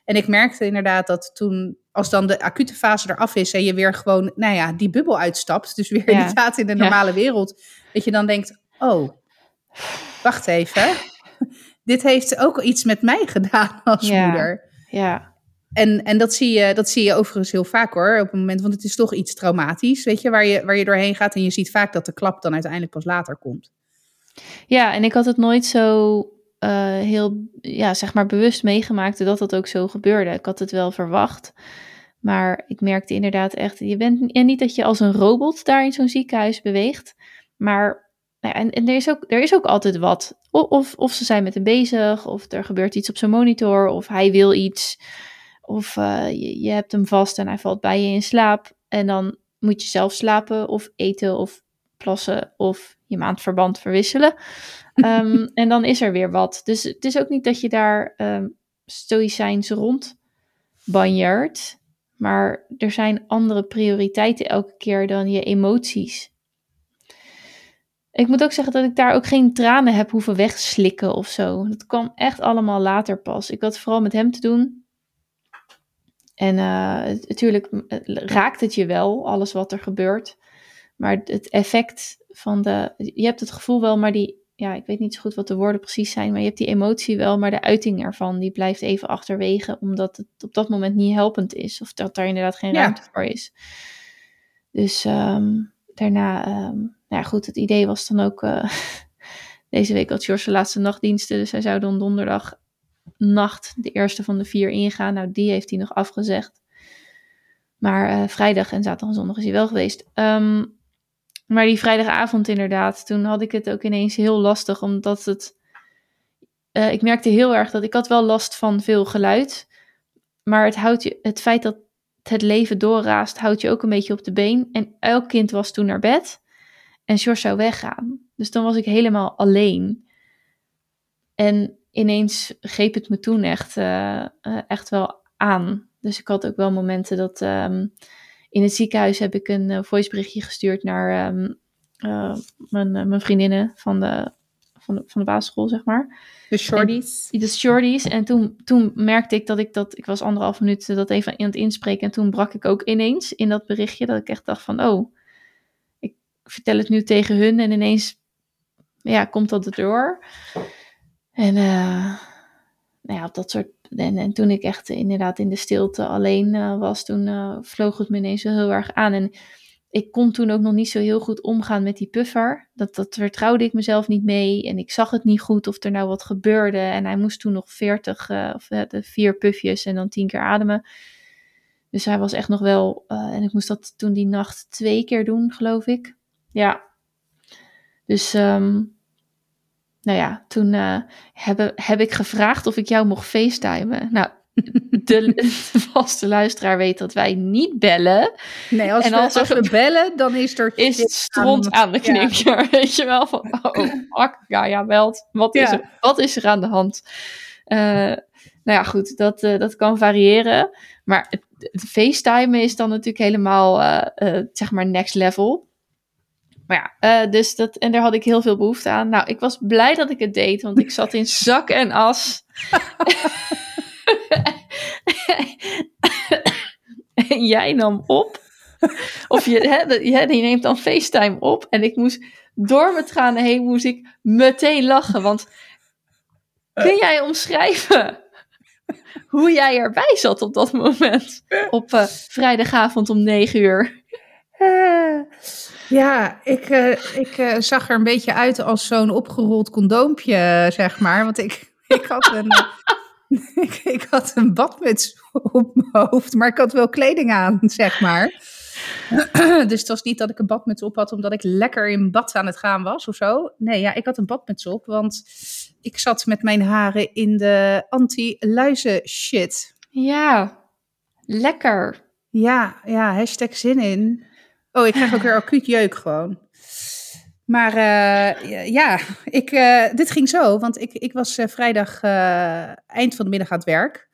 En ik merkte inderdaad dat toen, als dan de acute fase eraf is en je weer gewoon, nou ja, die bubbel uitstapt, dus weer ja. inderdaad in de normale wereld, dat je dan denkt, oh, wacht even. (laughs) Dit heeft ook iets met mij gedaan als ja, moeder. Ja. En, en dat, zie je, dat zie je overigens heel vaak hoor. Op het moment, want het is toch iets traumatisch, weet je, waar je, waar je doorheen gaat. En je ziet vaak dat de klap dan uiteindelijk pas later komt. Ja, en ik had het nooit zo uh, heel, ja, zeg maar bewust meegemaakt dat dat ook zo gebeurde. Ik had het wel verwacht. Maar ik merkte inderdaad echt, je bent en niet dat je als een robot daar in zo'n ziekenhuis beweegt. Maar nou ja, en, er, is ook, er is ook altijd wat. Of, of ze zijn met hem bezig, of er gebeurt iets op zijn monitor, of hij wil iets. Of uh, je, je hebt hem vast en hij valt bij je in slaap. En dan moet je zelf slapen, of eten, of plassen, of je maandverband verwisselen. um, (laughs) en dan is er weer wat. Dus het is ook niet dat je daar um, stoïcijns rond banjert. Maar er zijn andere prioriteiten elke keer dan je emoties. Ik moet ook zeggen dat ik daar ook geen tranen heb hoeven wegslikken of zo. Dat kwam echt allemaal later pas. Ik had vooral met hem te doen. En uh, natuurlijk raakt het je wel, alles wat er gebeurt. Maar het effect van de. Je hebt het gevoel wel, maar die. Ja, ik weet niet zo goed wat de woorden precies zijn. Maar je hebt die emotie wel, maar de uiting ervan. die blijft even achterwege. Omdat het op dat moment niet helpend is. Of dat daar inderdaad geen ruimte voor is. Dus um, daarna. Um, nou ja, goed, het idee was dan ook. Uh, (laughs) deze week had George de laatste nachtdiensten. Dus hij zou dan donderdag nacht de eerste van de vier ingaan. Nou, die heeft hij nog afgezegd. Maar uh, vrijdag en zaterdag en zondag is hij wel geweest. Um, maar die vrijdagavond inderdaad, toen had ik het ook ineens heel lastig. Omdat het... Uh, ik merkte heel erg dat ik had wel last van veel geluid. Maar het, houdt je, het feit dat het leven doorraast, houdt je ook een beetje op de been. En elk kind was toen naar bed. En George zou weggaan. Dus dan was ik helemaal alleen. En ineens greep het me toen echt, uh, uh, echt wel aan. Dus ik had ook wel momenten dat um, in het ziekenhuis heb ik een uh, voiceberichtje gestuurd naar um, mijn, mijn vriendinnen van de, van, de, van de basisschool, zeg maar. De shorties. En, de shorties. En toen, toen merkte ik dat ik dat, ik was anderhalf minuut dat even aan het inspreken. En toen brak ik ook ineens in dat berichtje dat ik echt dacht van, oh, vertel het nu tegen hun en ineens ja, komt dat erdoor. En uh, nou ja, op dat soort. En, en toen ik echt inderdaad in de stilte alleen uh, was, toen uh, vloog het me ineens heel erg aan. En ik kon toen ook nog niet zo heel goed omgaan met die puffer. Dat, dat vertrouwde ik mezelf niet mee. En ik zag het niet goed of er nou wat gebeurde. En hij moest toen nog 40, uh, of de vier pufjes en dan tien keer ademen. Dus hij was echt nog wel. En ik moest dat toen die nacht twee keer doen, geloof ik. Ja. Dus, um, nou ja, toen heb, heb ik gevraagd of ik jou mocht facetimen. Nou, de, (laughs) de, vaste luisteraar weet dat wij niet bellen. Nee, als, en we, als, als we, bellen, dan is er... (laughs) Is het stront aan de knikker, ja. weet je wel. Van, oh, (laughs) fuck, ja, ja, belt. Wat, ja. Is, er, wat is er aan de hand? Uh, nou ja, goed, dat, uh, dat kan variëren. Maar het, het facetimen is dan natuurlijk helemaal, uh, zeg maar, next level. Maar ja, dus dat, en daar had ik heel veel behoefte aan. Nou, ik was blij dat ik het deed, want ik zat in zak en as. (laughs) en jij nam op. Of je, hè, je, neemt dan FaceTime op. En ik moest door mijn tranen heen moest ik meteen lachen. Want kun jij omschrijven hoe jij erbij zat op dat moment? Op uh, vrijdagavond om 9 uur. Ja, ik, uh, ik uh, zag er een beetje uit als zo'n opgerold condoompje, zeg maar. Want ik, ik had een, (laughs) ik, ik, had een badmuts op mijn hoofd, maar ik had wel kleding aan, zeg maar. (clears throat) dus het was niet dat ik een badmuts op had omdat ik lekker in bad aan het gaan was of zo. Nee, ja, ik had een badmuts op, want ik zat met mijn haren in de anti-luizen shit. Ja, lekker. Ja, ja, hashtag zin in. Oh, ik krijg ook weer (laughs) acuut jeuk gewoon. Maar uh, ja, ik, uh, dit ging zo, want ik, ik was uh, vrijdag eind van de middag aan het werk.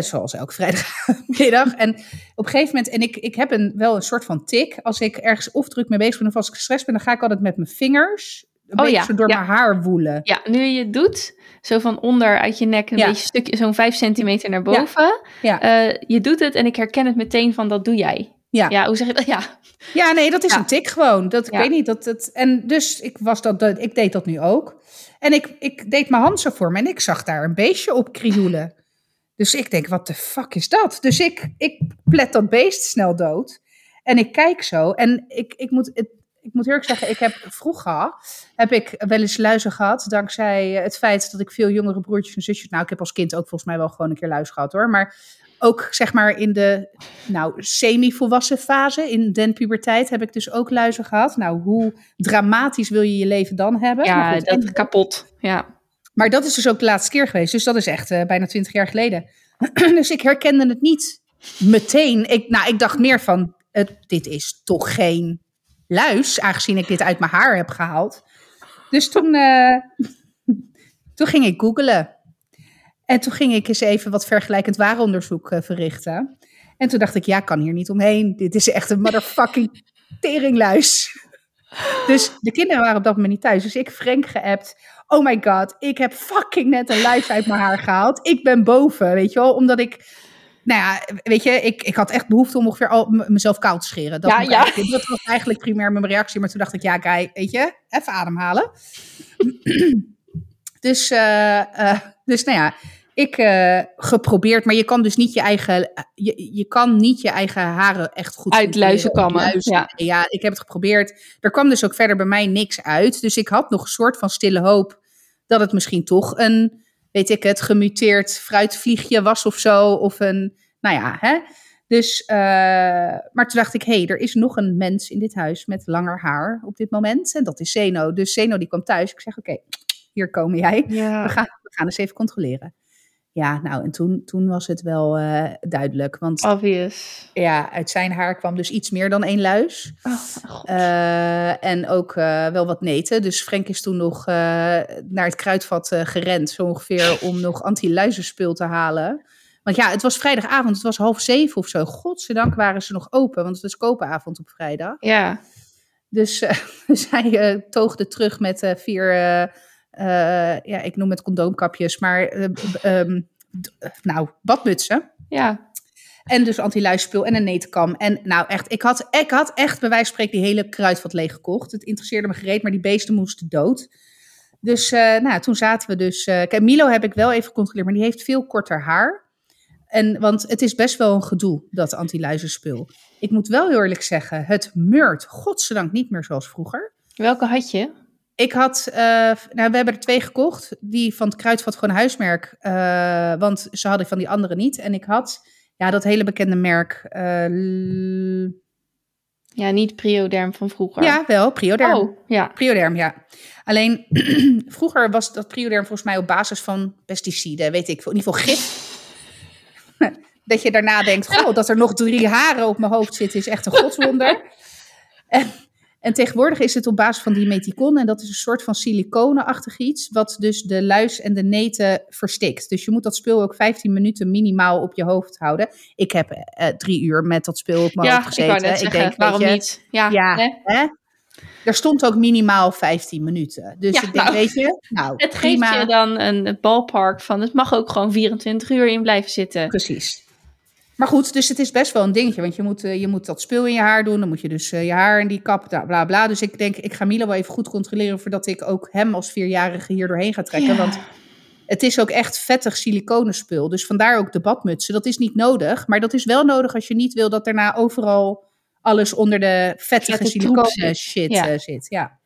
zoals elke vrijdagmiddag. en op een gegeven moment, en ik, ik heb een, wel een soort van tik. Als ik ergens of druk mee bezig ben of als ik gestrest ben, dan ga ik altijd met mijn vingers een oh, ja, zo door ja. mijn haar woelen. Ja, nu je het doet, zo van onder uit je nek een ja. beetje stukje, zo'n vijf centimeter naar boven. Ja. je doet het en ik herken het meteen van dat doe jij. Ja. ja, hoe zeg je dat? Ja, ja nee, dat is ja. een tik gewoon. Dat, ik ja. weet niet, dat het... En dus ik, was dat, ik deed dat nu ook. En ik, ik deed mijn hand zo voor me en ik zag daar een beestje op krioelen. Dus ik denk, wat de fuck is dat? Dus ik, ik plet dat beest snel dood. En ik kijk zo en ik, ik moet... Het, ik moet eerlijk zeggen, ik heb vroeger heb ik wel eens luizen gehad. Dankzij het feit dat ik veel jongere broertjes en zusjes. Nou, ik heb als kind ook volgens mij wel gewoon een keer luis gehad hoor. Maar ook zeg maar in de nou, semi-volwassen fase, in den puberteit, heb ik dus ook luizen gehad. Nou, hoe dramatisch wil je je leven dan hebben? Ja, goed, dat en, kapot. Ja. Maar dat is dus ook de laatste keer geweest. Dus dat is echt uh, bijna twintig jaar geleden. (clears throat) dus ik herkende het niet meteen. Ik, nou, ik dacht meer van, het, dit is toch geen luis, aangezien ik dit uit mijn haar heb gehaald. Dus toen, uh, (laughs) toen ging ik googlen. En toen ging ik eens even wat vergelijkend waaronderzoek uh, verrichten. En toen dacht ik, ja, kan hier niet omheen. Dit is echt een motherfucking (laughs) teringluis. Dus de kinderen waren op dat moment niet thuis. Dus ik Frank geappt. Oh my god, ik heb fucking net een luis uit mijn haar gehaald. Ik ben boven, weet je wel. Omdat ik, nou ja, weet je, ik, ik had echt behoefte om ongeveer al mezelf koud te scheren. Dat, ja, ja. dat was eigenlijk primair mijn reactie. Maar toen dacht ik, ja, guy, weet je, even ademhalen. (clears throat) dus, uh, uh, dus nou ja, ik uh, geprobeerd, maar je kan dus niet je eigen, je, je kan niet je eigen haren echt goed uitluizen kammen. Ja. ja, ik heb het geprobeerd. Er kwam dus ook verder bij mij niks uit. Dus ik had nog een soort van stille hoop dat het misschien toch een, weet ik het, gemuteerd fruitvliegje was of zo. Of een, nou ja, hè. Dus, uh, maar toen dacht ik, hé, hey, er is nog een mens in dit huis met langer haar op dit moment. En dat is Zeno. Dus Zeno die kwam thuis. Ik zeg, oké, okay, hier kom jij. Ja. We, gaan, we gaan eens even controleren. Ja, nou, en toen, toen was het wel uh, duidelijk. Want Obvious. ja, uit zijn haar kwam dus iets meer dan één luis. Oh, uh, en ook uh, wel wat neten. Dus Frank is toen nog naar het kruidvat gerend, zo ongeveer, (laughs) om nog anti-luizenspul te halen. Want ja, het was vrijdagavond, het was half zeven of zo. Godzijdank waren ze nog open, want het is kopenavond op vrijdag. Ja. Dus (laughs) zij toogde terug met vier ja, ik noem het condoomkapjes, maar um, nou, badmutsen. Ja. En dus anti-luispul en een netenkam. En nou echt, ik had, ik had echt bij wijze van spreken die hele kruidvat leeg gekocht. Het interesseerde me gereed, maar die beesten moesten dood. Dus uh, nou, toen zaten we dus... Uh, kijk, Milo heb ik wel even gecontroleerd, maar die heeft veel korter haar. En, want het is best wel een gedoe, dat anti-luizenspul. Ik moet wel heel eerlijk zeggen, het meurt godzijdank niet meer zoals vroeger. Welke had je? Ik had, uh, nou, we hebben er twee gekocht. Die van het Kruidvat gewoon huismerk. Uh, want ze hadden van die andere niet. En ik had, ja, dat hele bekende merk. Uh, ja, niet Prioderm van vroeger. Ja, wel, Prioderm. Oh, ja. Prioderm, ja. Alleen, (clears throat) vroeger was dat Prioderm volgens mij op basis van pesticiden, weet ik, in ieder geval gif. (laughs) dat je daarna denkt, (laughs) goh, dat er nog drie haren op mijn hoofd zitten is echt een godswonder. en, (laughs) en tegenwoordig is het op basis van dimeticon en dat is een soort van siliconenachtig iets, wat dus de luis en de neten verstikt. Dus je moet dat spul ook 15 minuten minimaal op je hoofd houden. Ik heb uh, drie uur met dat spul op mijn ja, hoofd gezeten. Ik, net zeggen, ik denk, waarom je, niet? Ja, ja hè? Hè? Er stond ook minimaal 15 minuten. Dus Ja, ik denk, nou, weet je, nou, Het geeft je dan een ballpark van het mag ook gewoon 24 uur in blijven zitten. Precies. Maar goed, dus het is best wel een dingetje. Want je moet, eh, je moet dat spul in je haar doen. Dan moet je dus eh, je haar in die kap, bla bla bla. Dus ik denk, ik ga Milo wel even goed controleren... voordat ik ook hem als vierjarige hier doorheen ga trekken. Ja. Want het is ook echt vettig siliconenspul. Dus vandaar ook de badmutsen. Dat is niet nodig. Maar dat is wel nodig als je niet wil dat daarna overal... alles onder de vettige siliconen shit Ja. eh, zit. Ja.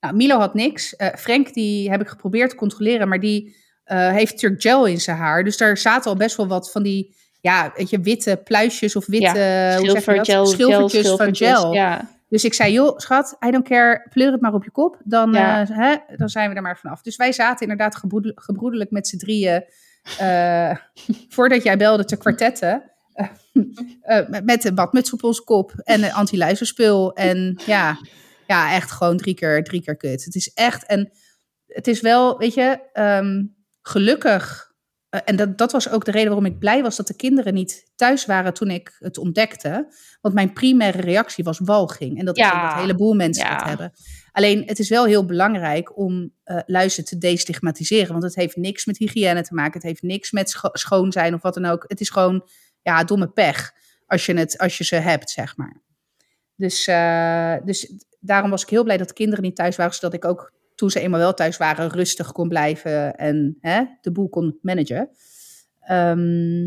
Nou, Milo had niks. Frank, die heb ik geprobeerd te controleren... maar die heeft natuurlijk gel in zijn haar. Dus daar zaten al best wel wat van die... Ja, weet je, witte pluisjes of witte... ja, schilfer, gel, Schilfertjes gel, van gel. Ja. Dus ik zei, joh, schat, I don't care, pleur het maar op je kop. Dan, Ja. eh, hè, dan zijn we er maar vanaf. Dus wij zaten inderdaad gebroedel- gebroedelijk met z'n drieën... eh, (laughs) voordat jij belde te kwartetten... (laughs) eh, met- een badmuts op ons kop en een anti-luizenspul. En ja, ja, echt gewoon drie keer, drie keer kut. Het is echt, en het is wel, weet je, ehm, gelukkig... eh, en dat, dat was ook de reden waarom ik blij was dat de kinderen niet thuis waren toen ik het ontdekte. Want mijn primaire reactie was walging. En dat is Ja. ook wat een heleboel mensen Ja. dat hebben. Alleen het is wel heel belangrijk om luizen te destigmatiseren. Want het heeft niks met hygiëne te maken. Het heeft niks met scho- schoon zijn of wat dan ook. Het is gewoon ja, domme pech als je, het, als je ze hebt, zeg maar. Dus, eh, dus daarom was ik heel blij dat de kinderen niet thuis waren. Zodat ik ook, toen ze eenmaal wel thuis waren, rustig kon blijven en hè, de boel kon managen. Ehm,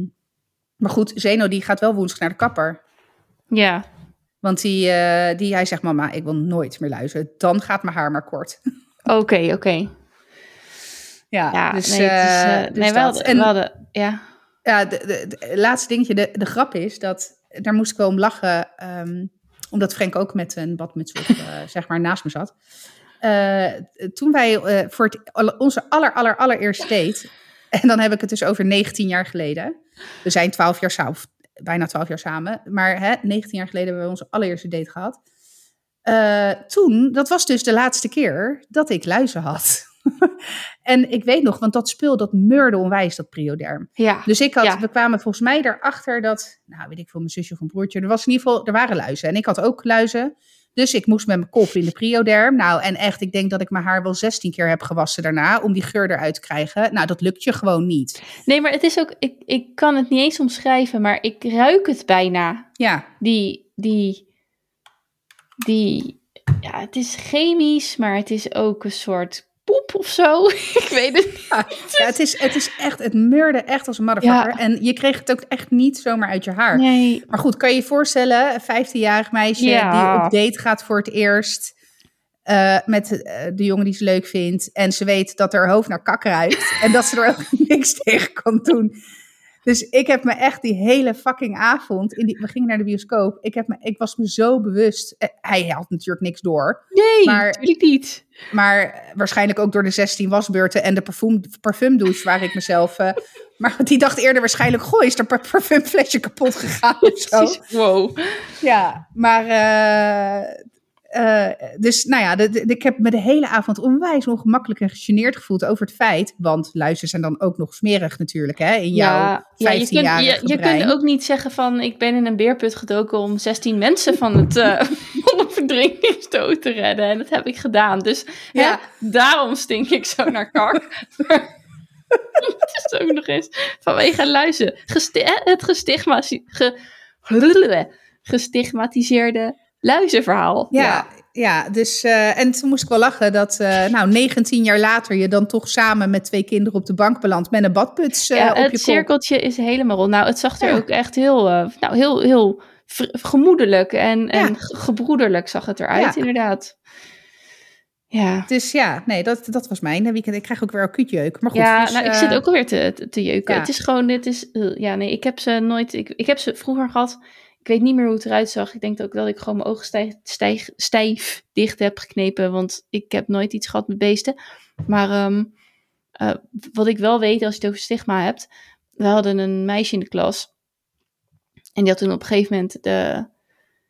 maar goed, Zeno die gaat wel woensdag naar de kapper. ja. Want die, eh, die, hij zegt, mama, ik wil nooit meer luisteren. Dan gaat mijn haar maar kort. (laughs) Oké, oké. Ja, Ja, dus, nee, is, eh, eh, dus nee, we dat. hadden, En we hadden, ja. ja, de, de, de laatste dingetje, de, de grap is dat, daar moest ik wel om lachen, ehm, omdat Frank ook met een badmuts op, (laughs) zeg maar, naast me zat. Eh, toen wij eh, voor het, onze aller, aller, allereerste date, en dan heb ik het dus over 19 jaar geleden. We zijn 12 jaar samen, bijna 12 jaar samen, maar hè, 19 jaar geleden hebben we onze allereerste date gehad. Eh, toen, dat was dus de laatste keer dat ik luizen had. (laughs) en ik weet nog, want dat spul, dat meurde onwijs, dat prioderm. Ja, Dus ik had, Ja. we kwamen volgens mij erachter dat, nou weet ik veel, mijn zusje of een broertje, er was in ieder geval, er waren luizen. En ik had ook luizen. Dus ik moest met mijn kop in de prioderm. Nou, en echt, ik denk dat ik mijn haar wel 16 keer heb gewassen daarna, om die geur eruit te krijgen. Nou, dat lukt je gewoon niet. nee, maar het is ook, ik, ik kan het niet eens omschrijven, maar ik ruik het bijna. Ja, Die, die, die, ja, het is chemisch, maar het is ook een soort poep of zo. (laughs) ik weet het niet. ja het, is, het is echt, het meurde echt als een motherfucker. Ja. En je kreeg het ook echt niet zomaar uit je haar. Nee, Maar goed, kan je je voorstellen, een 15-jarig meisje die op date gaat voor het eerst eh, met eh, de jongen die ze leuk vindt. En ze weet dat haar hoofd naar kak ruikt (laughs) en dat ze er ook (laughs) niks tegen kan doen. Dus ik heb me echt die hele fucking avond, in die, we gingen naar de bioscoop, ik, heb me, ik was me zo bewust. eh, hij had natuurlijk niks door, nee, Maar- natuurlijk niet. Maar waarschijnlijk ook door de 16 wasbeurten en de parfum, parfumdouche waar ik mezelf... eh, (laughs) maar die dacht eerder waarschijnlijk, goh, is er par- parfumflesje kapot gegaan of zo. Wow. Ja, maar. eh, eh, dus nou ja, de, de- ik heb me de hele avond onwijs ongemakkelijk en gegeneerd gevoeld over het feit. Want luisteren zijn dan ook nog smerig natuurlijk, hè? In jouw ja, ja, je, kunt, 15-jarige je, je kunt ook niet zeggen van ik ben in een beerput gedoken om 16 mensen van het (laughs) verdrinkingsdood (laughs) te redden. En dat heb ik gedaan. Dus Ja. daarom stink ik zo naar kak. (laughs) (laughs) Het is ook nog eens vanwege luizen. Gesti het gestigma ge gestigmatiseerde luizenverhaal. Ja, ja. ja dus uh, en toen moest ik wel lachen dat uh, nou 19 jaar later je dan toch samen met twee kinderen op de bank belandt met een badputs uh, ja, op je het cirkeltje is helemaal rond. Nou, het zag er ja. ook echt heel, nou, heel, heel gemoedelijk en, en gebroederlijk zag het eruit, inderdaad. Ja. Dus ja, nee, dat, dat was mijn weekend. Ik krijg ook weer acute Maar goed, ja, dus, nou, ik zit ook alweer te, te, te jeuken. Ja. Het is gewoon, dit is, ja, nee, ik heb ze nooit, ik, ik heb ze vroeger gehad. Ik weet niet meer hoe het eruit zag. Ik denk ook dat ik gewoon mijn ogen stijf, stijf, stijf dicht heb geknepen, want ik heb nooit iets gehad met beesten. Maar um, uh, wat ik wel weet als je het over stigma hebt, we hadden een meisje in de klas. En die had toen op een gegeven moment de,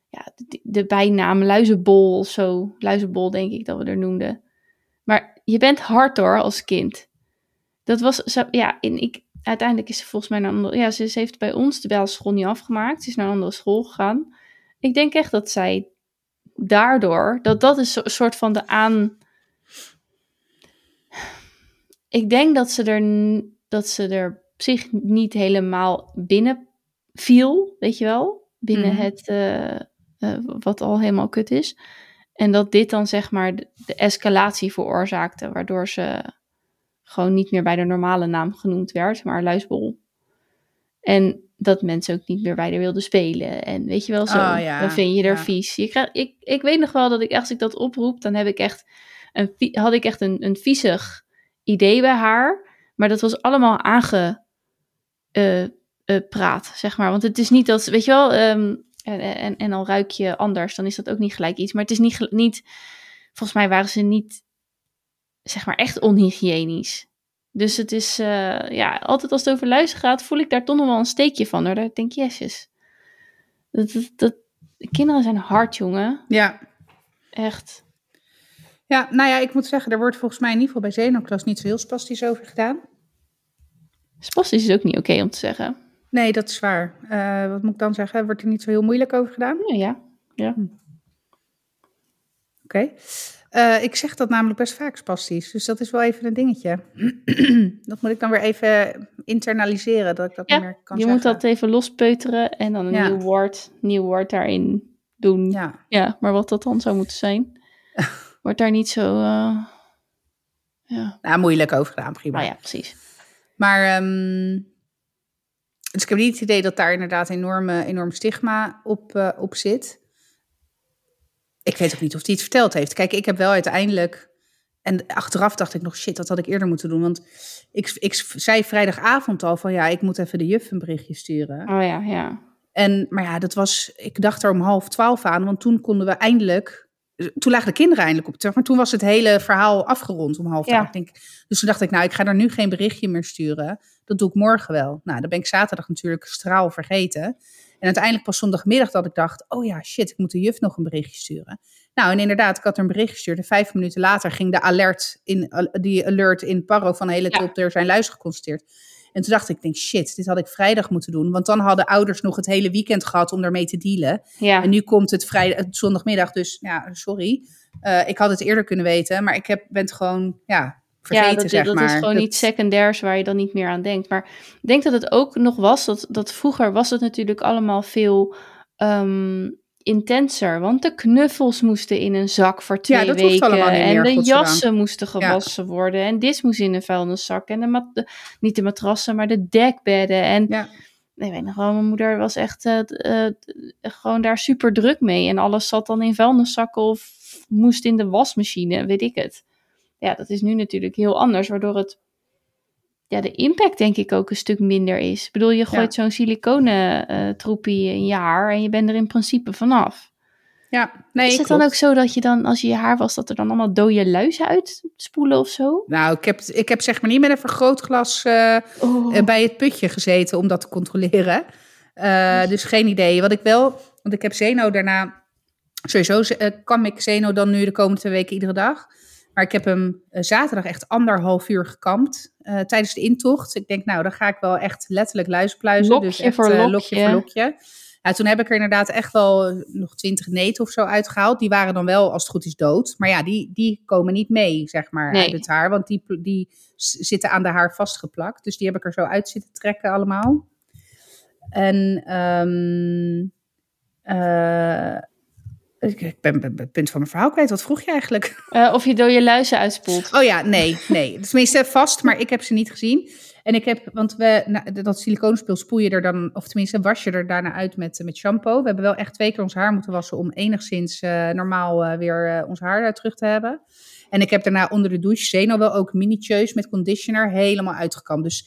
ja, de, de bijnaam luizenbol of zo. Luizenbol denk ik dat we er noemden. Maar je bent hard hoor als kind. Dat was, zo, ja, en ik, uiteindelijk is ze volgens mij naar een andere, ja, ze, heeft bij ons de bijschool niet afgemaakt. Ze is naar een andere school gegaan. Ik denk echt dat zij daardoor, dat dat is een soort van de aan... Ik denk dat ze er, dat ze er zich niet helemaal binnen viel, weet je wel? Binnen mm. het, uh, uh, wat al helemaal kut is. En dat dit dan zeg maar de, de, escalatie veroorzaakte, waardoor ze gewoon niet meer bij de normale naam genoemd werd, maar luisbol. En dat mensen ook niet meer bij haar wilden spelen. En weet je wel zo, oh, ja. dan vind je er ja. vies. Je ik, ik weet nog wel dat ik als ik dat oproep, dan heb ik echt een, had ik echt een, een viezig idee bij haar. Maar dat was allemaal aange... Uh, uh, praat, zeg maar. Want het is niet dat, weet je wel, um, en, en, en al ruik je anders, dan is dat ook niet gelijk iets. Maar het is niet, niet volgens mij waren ze niet, zeg maar, echt onhygiënisch. Dus het is, uh, ja, altijd als het over luisteren gaat, voel ik daar toch nog wel een steekje van. Hoor. Daar denk ik, jezus. Dat, dat, dat, kinderen zijn hard, jongen. Ja. Echt. Ja, nou ja, ik moet zeggen, er wordt volgens mij in ieder geval bij Zenoklas niet zo heel spastisch over gedaan. Spastisch is ook niet oké okay om te zeggen. Nee, dat is waar. Uh, wat moet ik dan zeggen? Wordt er niet zo heel moeilijk over gedaan? Ja, ja. ja. Hm. Oké. Okay. Uh, ik zeg dat namelijk best vaak spastisch, dus dat is wel even een dingetje. (clears throat) dat moet ik dan weer even internaliseren, dat ik dat ja, niet meer kan je zeggen. moet dat even lospeuteren en dan een ja. nieuw woord, nieuw woord daarin doen. Ja. ja, maar wat dat dan zou moeten zijn, (laughs) wordt daar niet zo... Uh, ja. Nou, moeilijk over gedaan, prima. Ah, ja, precies. Maar... Um, dus ik heb niet het idee dat daar inderdaad enorme, enorm stigma op, uh, op zit. Ik weet ook niet of hij het verteld heeft. Kijk, ik heb wel uiteindelijk. En achteraf dacht ik nog, shit, dat had ik eerder moeten doen. Want ik, ik zei vrijdagavond al van ja, ik moet even de juf een berichtje sturen. Oh ja, ja. En, maar ja, dat was, ik dacht er om half twaalf aan, want toen konden we eindelijk toen lagen de kinderen eindelijk op terug. Maar toen was het hele verhaal afgerond om half Ja. Denk, dus toen dacht ik, nou, ik ga er nu geen berichtje meer sturen. Dat doe ik morgen wel. Nou, dan ben ik zaterdag natuurlijk straal vergeten. En uiteindelijk pas zondagmiddag dat ik dacht, oh ja, shit, ik moet de juf nog een berichtje sturen. Nou, en inderdaad, ik had er een bericht gestuurd. En vijf minuten later ging de alert in, die alert in Paro van de hele Ja. top, er zijn luizen geconstateerd. En toen dacht ik, denk, shit, dit had ik vrijdag moeten doen. Want dan hadden ouders nog het hele weekend gehad om daarmee te dealen. Ja, En nu komt het vrijdag, het zondagmiddag, dus ja, sorry. Eh, ik had het eerder kunnen weten, maar ik heb, ben het gewoon, ja, vergeten, ja dat, zeg dat maar. is gewoon Dat- iets secondairs waar je dan niet meer aan denkt. Maar ik denk dat het ook nog was, dat, dat vroeger was het natuurlijk allemaal veel ehm, intenser. Want de knuffels moesten in een zak voor twee dat hoeft weken. allemaal niet en de jassen moesten gewassen worden. En dit moest in een vuilniszak. En de mat, de- niet de matrassen, maar de dekbedden. En Ja. ik weet nog wel, mijn moeder was echt eh, eh, gewoon daar super druk mee. En alles zat dan in vuilniszakken of moest in de wasmachine, weet ik het. Ja, dat is nu natuurlijk heel anders, waardoor het, ja, de impact denk ik ook een stuk minder is. Ik bedoel, je gooit zo'n siliconen eh, troepie in je haar en je bent er in principe vanaf. ja, nee, is het klopt. dan ook zo dat je dan, als je je haar was, dat er dan allemaal dode luizen uitspoelen of zo? Nou, ik heb, ik heb zeg maar niet met een vergrootglas Oh. eh, bij het putje gezeten om dat te controleren. Dus geen idee. Wat ik wel, want ik heb Zeno daarna, sowieso kan ik Zeno dan nu de komende twee weken iedere dag. Maar ik heb hem eh, zaterdag echt anderhalf uur gekampt eh, tijdens de intocht. Ik denk, nou, dan ga ik wel echt letterlijk luispluizen. Lokje dus echt, voor eh, lokje. lokje voor lokje. Ja, toen heb ik er inderdaad echt wel nog twintig neten of zo uitgehaald. Die waren dan wel, als het goed is, dood. Maar ja, die, die komen niet mee, zeg maar, Nee. uit het haar. Want die, die zitten aan de haar vastgeplakt. Dus die heb ik er zo uit zitten trekken allemaal. En ehm, eh, ik, ben ben- ben het punt van mijn verhaal kwijt. Wat vroeg je eigenlijk? Eh, of je dode luizen uitspoelt. Oh ja, nee, nee. Tenminste vast, maar ik heb ze niet gezien. En ik heb, want we, nou, dat siliconenspul spoel je er dan, of tenminste was je er daarna uit met, met shampoo. We hebben wel echt twee keer ons haar moeten wassen om enigszins eh, normaal eh, weer eh, ons haar eh, terug te hebben. En ik heb daarna onder de douche Zeno wel ook mini-cheus met conditioner helemaal uitgekamd. Dus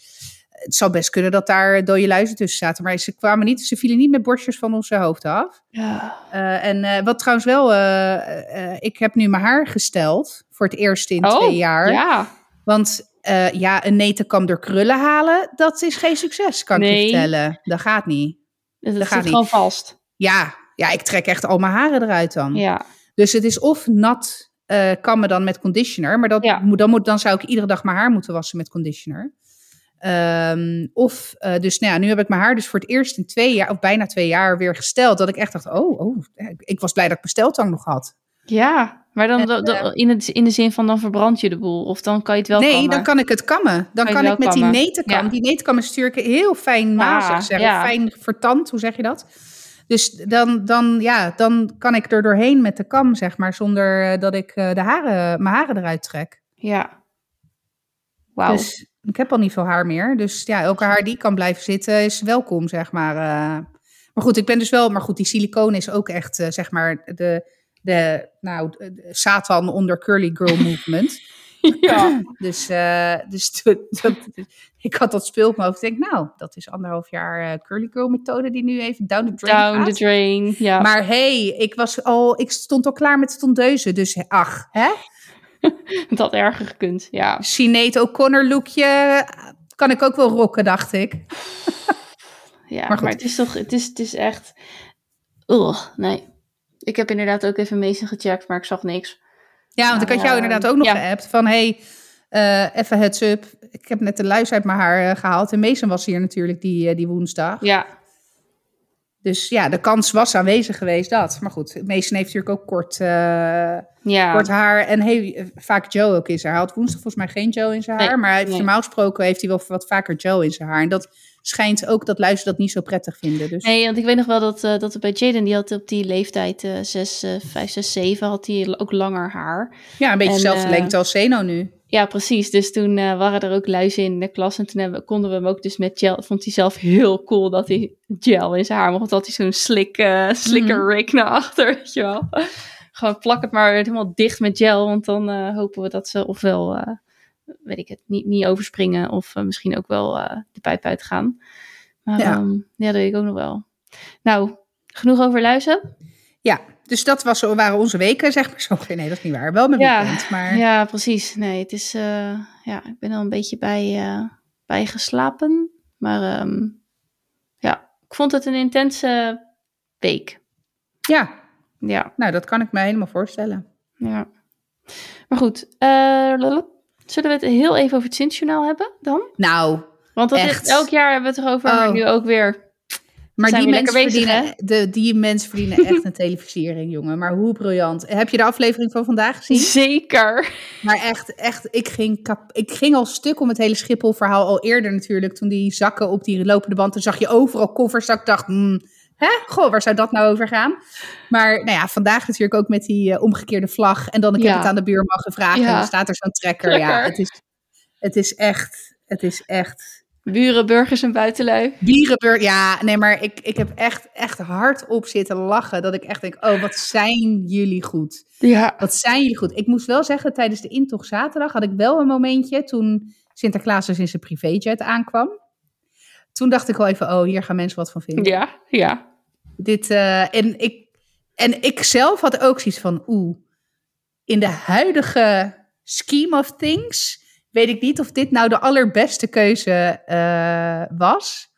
het zou best kunnen dat daar dode luizen tussen zaten. Maar ze kwamen niet, ze vielen niet met borstjes van onze hoofd af. Ja. Eh, en eh, wat trouwens wel, eh, ik heb nu mijn haar gesteld voor het eerst in twee jaar. Oh, Ja. Want ja, een netenkam door krullen halen, dat is geen succes, kan ik je vertellen. Dat gaat niet. Dat gaat niet. gewoon vast. Ja, ja, ik trek echt al mijn haren eruit dan. Ja. Dus het is of nat kammen dan met conditioner, maar dat Ja. dan, moet, dan zou ik iedere dag mijn haar moeten wassen met conditioner. Ehm, of, eh, dus nou ja, nu heb ik mijn haar dus voor het eerst in twee jaar, of bijna twee jaar weer gesteld. Dat ik echt dacht, oh, oh ik was blij dat ik besteltang nog had. Ja, maar dan, En, dan- dan- eh, in, het, in de zin van dan verbrand je de boel. Of dan kan je het wel nee, kammen. dan kan ik het kammen. Dan kan ik met kammen. die netenkam. Ja. Die netenkam is natuurlijk heel fijn mazig, zeg. ja. Fijn vertand, hoe zeg je dat? Dus dan, dan, ja, dan kan ik er doorheen met de kam, zeg maar, zonder eh, dat ik de haren, mijn haren eruit trek. Ja. Wauw. Dus ik heb al niet veel haar meer. Dus ja, elke haar die kan blijven zitten is welkom, zeg maar. eh. Maar goed, ik ben dus wel... Maar goed, die siliconen is ook echt, eh, zeg maar, de, de, nou, de, Satan onder curly girl (laughs) movement. ja. (laughs) Dus, eh, dus (laughs) dat, ik had dat spul op mijn hoofd. Ik denk, nou, dat is anderhalf jaar curly girl methode die nu even down the drain Down the drain. Ja. Maar hey, ik, was al, ik stond al klaar met tondeuzen. Dus ach, hè? (laughs) Het had erger gekund. Ja. Sinead O'Connor lookje kan ik ook wel rocken, dacht ik. (laughs) Ja, Maar het is toch, het is, het is echt. Ugh, nee. Ik heb inderdaad ook even Mason gecheckt, maar ik zag niks. Ja, want ik had jou Ja, inderdaad ook nog ja. geappt van... hey, eh, even heads up. Ik heb net de luis uit mijn haar eh, gehaald. En Mason was hier natuurlijk die, eh, die woensdag. Ja, Dus ja, de kans was aanwezig geweest dat. Maar goed, Mason heeft natuurlijk ook kort, eh, ja. kort haar. En hey, eh, vaak Joe ook in zijn haar. Hij had woensdag volgens mij geen Joe in zijn Nee, haar. Maar nee. normaal gesproken heeft hij wel wat vaker Joe in zijn haar. En dat schijnt ook dat luizen dat niet zo prettig vinden. Dus Nee, want ik weet nog wel dat, eh dat bij Jaden, die had op die leeftijd, eh 6, eh 5, 6, 7, had hij ook langer haar. ja, een beetje En, dezelfde eh, lengte als Zeno nu. Ja, precies. Dus toen eh, waren er ook luizen in de klas. En toen hebben, konden we hem ook dus met gel. Vond hij zelf heel cool dat hij gel in zijn haar mocht. Want had hij zo'n slik, eh Mhm. rig naar achter, weet je wel. (laughs) Gewoon plak het maar helemaal dicht met gel. Want dan eh, hopen we dat ze ofwel, weet ik het, niet, niet overspringen. Of misschien ook wel de pijp uitgaan. Maar Ja. ja. ja, dat weet ik ook nog wel. Nou, genoeg over luizen. Ja, dus dat was, waren onze weken, zeg maar. Zo, (laughs) nee, dat is niet waar. Wel mijn Ja, weekend, maar... Ja, precies. Nee, het is, eh, ja, ik ben al een beetje bij, eh, bij geslapen. Maar ehm, ja, ik vond het een intense week. ja, Ja, nou, dat kan ik me helemaal voorstellen. ja. Maar goed, eh, zullen we het heel even over het Sint-journaal hebben dan? Nou, Want dat Echt? is, elk jaar hebben we het erover, Oh. maar nu ook weer. Maar die mensen, verdienen, de, die mensen verdienen echt een televisiering, (laughs) jongen. Maar hoe briljant. Heb je de aflevering van vandaag gezien? Zeker. Maar echt, echt, ik ging, kap, ik ging al stuk om het hele Schiphol-verhaal al eerder natuurlijk. Toen die zakken op die lopende band, toen zag je overal koffers. Dat ik dacht, hmm, hè? Goh, waar zou dat nou over gaan? Maar nou ja, vandaag natuurlijk ook met die eh, omgekeerde vlag. En dan, ik heb het aan de buurman gevraagd en dan staat er zo'n trekker. Ja, het is, het is echt, het is echt... Buren, burgers en buitenlui. Bierenburg, ja, nee, maar ik, ik heb echt, echt hardop zitten lachen. Dat ik echt denk, oh, wat zijn jullie goed. Ja. Wat zijn jullie goed. Ik moest wel zeggen, tijdens de intocht zaterdag had ik wel een momentje toen Sinterklaas dus in zijn privéjet aankwam. Toen dacht ik wel even, oh, hier gaan mensen wat van vinden. Ja, ja. Dit, eh, en, ik, en ik zelf had ook zoiets van, oeh, in de huidige scheme of things weet ik niet of dit nou de allerbeste keuze eh, was.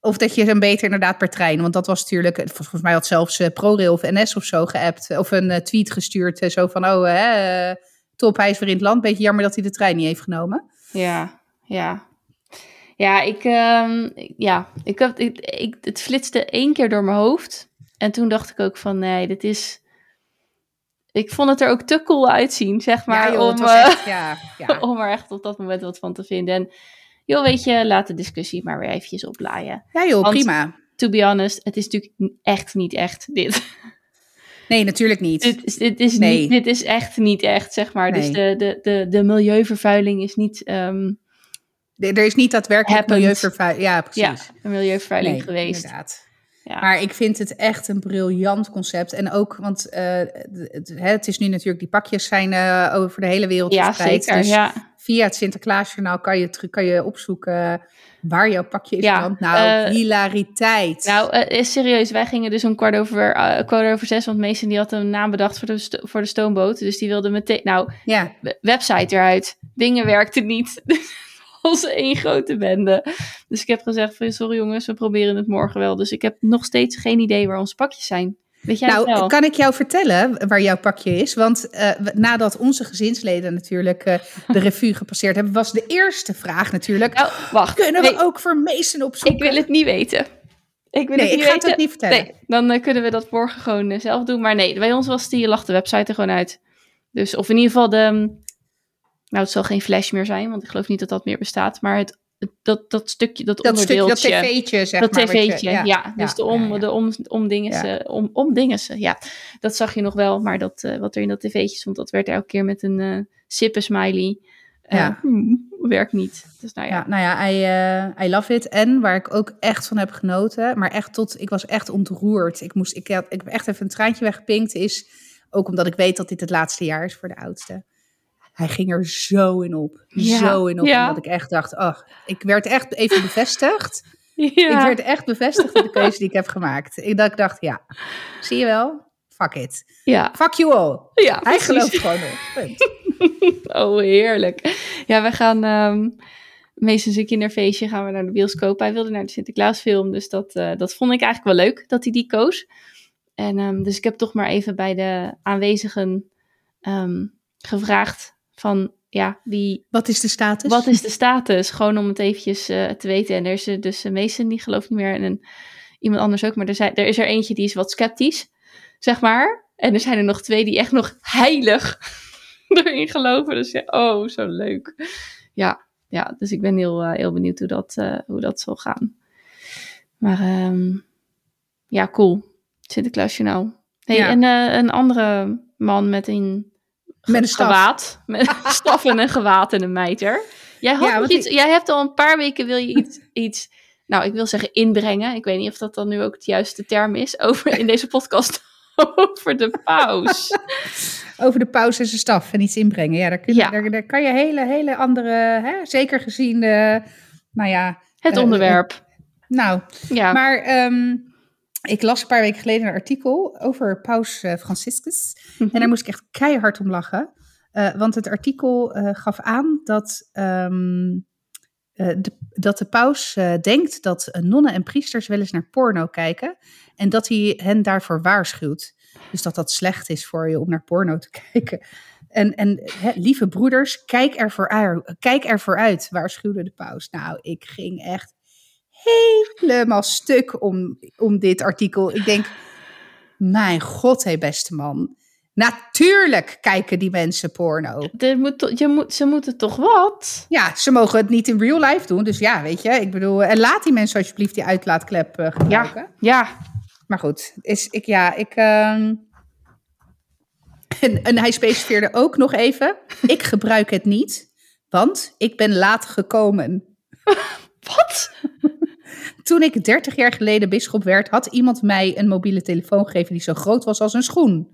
Of dat je hem beter inderdaad per trein. Want dat was natuurlijk, vol- volgens mij had zelfs eh, ProRail of NS of zo geappt. Of een eh, tweet gestuurd. eh, zo van, oh, hè, eh, top, hij is weer in het land. Beetje jammer dat hij de trein niet heeft genomen. Ja, ja. Ja, ik, ehm, ja, ik heb, ik, ik, het flitste één keer door mijn hoofd. En toen dacht ik ook van, nee, dit is... Ik vond het er ook te cool uitzien, zeg maar, ja, joh, het om, eh, echt, ja, ja. (laughs) om er echt op dat moment wat van te vinden. En joh, weet je, laat de discussie maar weer eventjes oplaaien. ja joh, Want- prima. To be honest, het is natuurlijk echt niet echt, dit. (laughs) Nee, natuurlijk niet. dit, is, dit, is Nee. niet, dit is echt niet echt, zeg maar. Dus de, de, de, de milieuvervuiling is niet... ehm, er is niet daadwerkelijk milieuvervuiling. Ja, ja, precies. een milieuvervuiling Nee, geweest. Inderdaad. Ja. Maar ik vind het echt een briljant concept. En ook, want eh, het, het is nu natuurlijk, die pakjes zijn eh, over de hele wereld ja, verspreid. zeker. Dus ja. via het Sinterklaasjournaal kan je, terug- kan je opzoeken waar jouw pakje is. Ja, nou, eh, hilariteit. Nou, is serieus, wij gingen dus om kwart over, kwart over zes, want Mason die had een naam bedacht voor de, voor de stoomboot. Dus die wilde meteen, nou, website eruit. Dingen werkten niet. (laughs) Was één grote bende. Dus ik heb gezegd van, sorry jongens, we proberen het morgen wel. Dus ik heb nog steeds geen idee waar onze pakjes zijn. Weet jij het wel? nou, kan ik jou vertellen waar jouw pakje is? Want eh, nadat onze gezinsleden natuurlijk eh, de (laughs) revue gepasseerd hebben, was de eerste vraag natuurlijk: Nou, wacht. kunnen we Nee, ook voor Mason opzoeken? Ik wil het niet weten. Ik wil nee, het ik niet ga het weten. niet vertellen. Nee, dan eh, kunnen we dat morgen gewoon zelf doen. Maar nee, bij ons was die, lag de website er gewoon uit. Dus, of in ieder geval de... Nou, het zal geen flash meer zijn, want ik geloof niet dat dat meer bestaat. Maar het, dat, dat stukje, dat, dat stukje, dat onderdeeltje. tv'tje, zeg dat maar. je- tv'tje, ja, Dus de om, ja, de om, omdingensen, om, omdingensen, ja. Dat zag je nog wel, maar dat, eh, wat er in dat tv'tje stond, dat werd elke keer met een eh sippen smiley. Eh, Ja. hmm, werkt niet. Dus nou ja. Ja, nou ja, I, I love it. En waar ik ook echt van heb genoten, maar echt tot, ik was echt ontroerd. Ik, moest, ik, had, ik heb echt even een traantje weggepinkt, is ook omdat ik weet dat dit het laatste jaar is voor de oudste. Hij ging er zo in op. Ja, Zo in op. ja. Dat ik echt dacht, ach, ik werd echt even bevestigd. (laughs) Ja. Ik werd echt bevestigd in de keuze die ik heb gemaakt. Ik, dat ik dacht, ja, zie je wel? Fuck it. ja. Fuck you all. ja, Hij precies. gelooft gewoon op. (laughs) Oh, heerlijk. Ja, we gaan ehm meestal een kinderfeestje gaan we naar de bioscoop. Hij wilde naar de Sinterklaasfilm, dus dat, eh, dat vond ik eigenlijk wel leuk dat hij die koos. En ehm, dus ik heb toch maar even bij de aanwezigen ehm, gevraagd van, ja, wie, Wat is de status? wat is de status? Gewoon om het eventjes eh, te weten. En er is eh, dus een Mason die gelooft niet meer en een, iemand anders ook. Maar er, zijn, er is er eentje die is wat sceptisch, zeg maar. En er zijn er nog twee die echt nog heilig (laughs) erin geloven. Dus ja, oh, zo leuk. Ja, ja dus ik ben heel, eh, heel benieuwd hoe dat, eh, hoe dat zal gaan. Maar ehm, ja, cool. Sinterklaasjournaal. Hey, Ja. En eh, een andere man met een Met een staf. gewaad. Met een (laughs) staf en een gewaad en een mijter. Jij, had Ja, iets, jij hebt al een paar weken, wil je iets, iets, nou ik wil zeggen inbrengen. Ik weet niet of dat dan nu ook het juiste term is, over in deze podcast (laughs) over de paus. (laughs) over de paus en zijn staf en iets inbrengen. Ja, daar, kun je, Ja. Daar, daar kan je hele, hele andere, hè, zeker gezien de, nou ja, Het Eh, onderwerp. nou. Ja, Maar ehm, ik las een paar weken geleden een artikel over paus eh, Franciscus. Mhm. En daar moest ik echt keihard om lachen. Eh, want het artikel eh, gaf aan dat, ehm, eh, de, dat de paus denkt dat nonnen en priesters wel eens naar porno kijken. En dat hij hen daarvoor waarschuwt. Dus dat dat slecht is voor je om naar porno te (laughs) kijken. En, en lieve broeders, kijk ervoor, uit, kijk ervoor uit, waarschuwde de paus. Nou, ik ging echt helemaal stuk om, om dit artikel. Ik denk, mijn god, hé beste man. Natuurlijk kijken die mensen porno. er moet, je moet, ze moeten toch wat? Ja, ze mogen het niet in real life doen. Dus ja, weet je, ik bedoel... En laat die mensen alsjeblieft die uitlaatklep eh, gebruiken. Ja, Maar goed, is, ik, ja, ik... ehm, En, en hij specificeerde ook nog even... Ik gebruik het niet, want ik ben laat gekomen. (laughs) wat? Toen ik 30 jaar geleden bisschop werd, had iemand mij een mobiele telefoon gegeven die zo groot was als een schoen.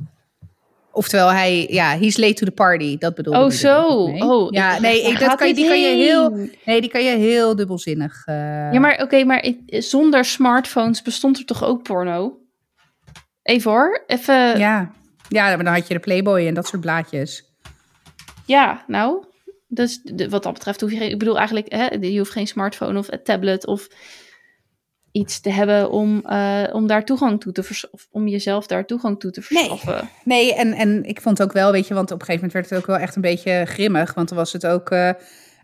Oftewel, hij, ja, he's late to the party. Dat bedoelde Oh, zo. mee. Oh, ja, nee, ik, dat kan, die kan je heel, nee, die kan je heel dubbelzinnig. eh, Ja, maar oké, maar ik- zonder smartphones bestond er toch ook porno? Even hoor, even... Ja, ja. ja, maar dan had je de Playboy en dat soort blaadjes. nou... Dus de- wat dat betreft hoef je geen... Ik bedoel eigenlijk, hè, je hoeft geen smartphone of een tablet of iets te hebben om, eh, om daar toegang toe te vers- of om jezelf daar toegang toe te Nee. verschaffen. Nee, en, en ik vond ook wel, weet je, want op een gegeven moment werd het ook wel echt een beetje grimmig. Want dan was het ook. eh,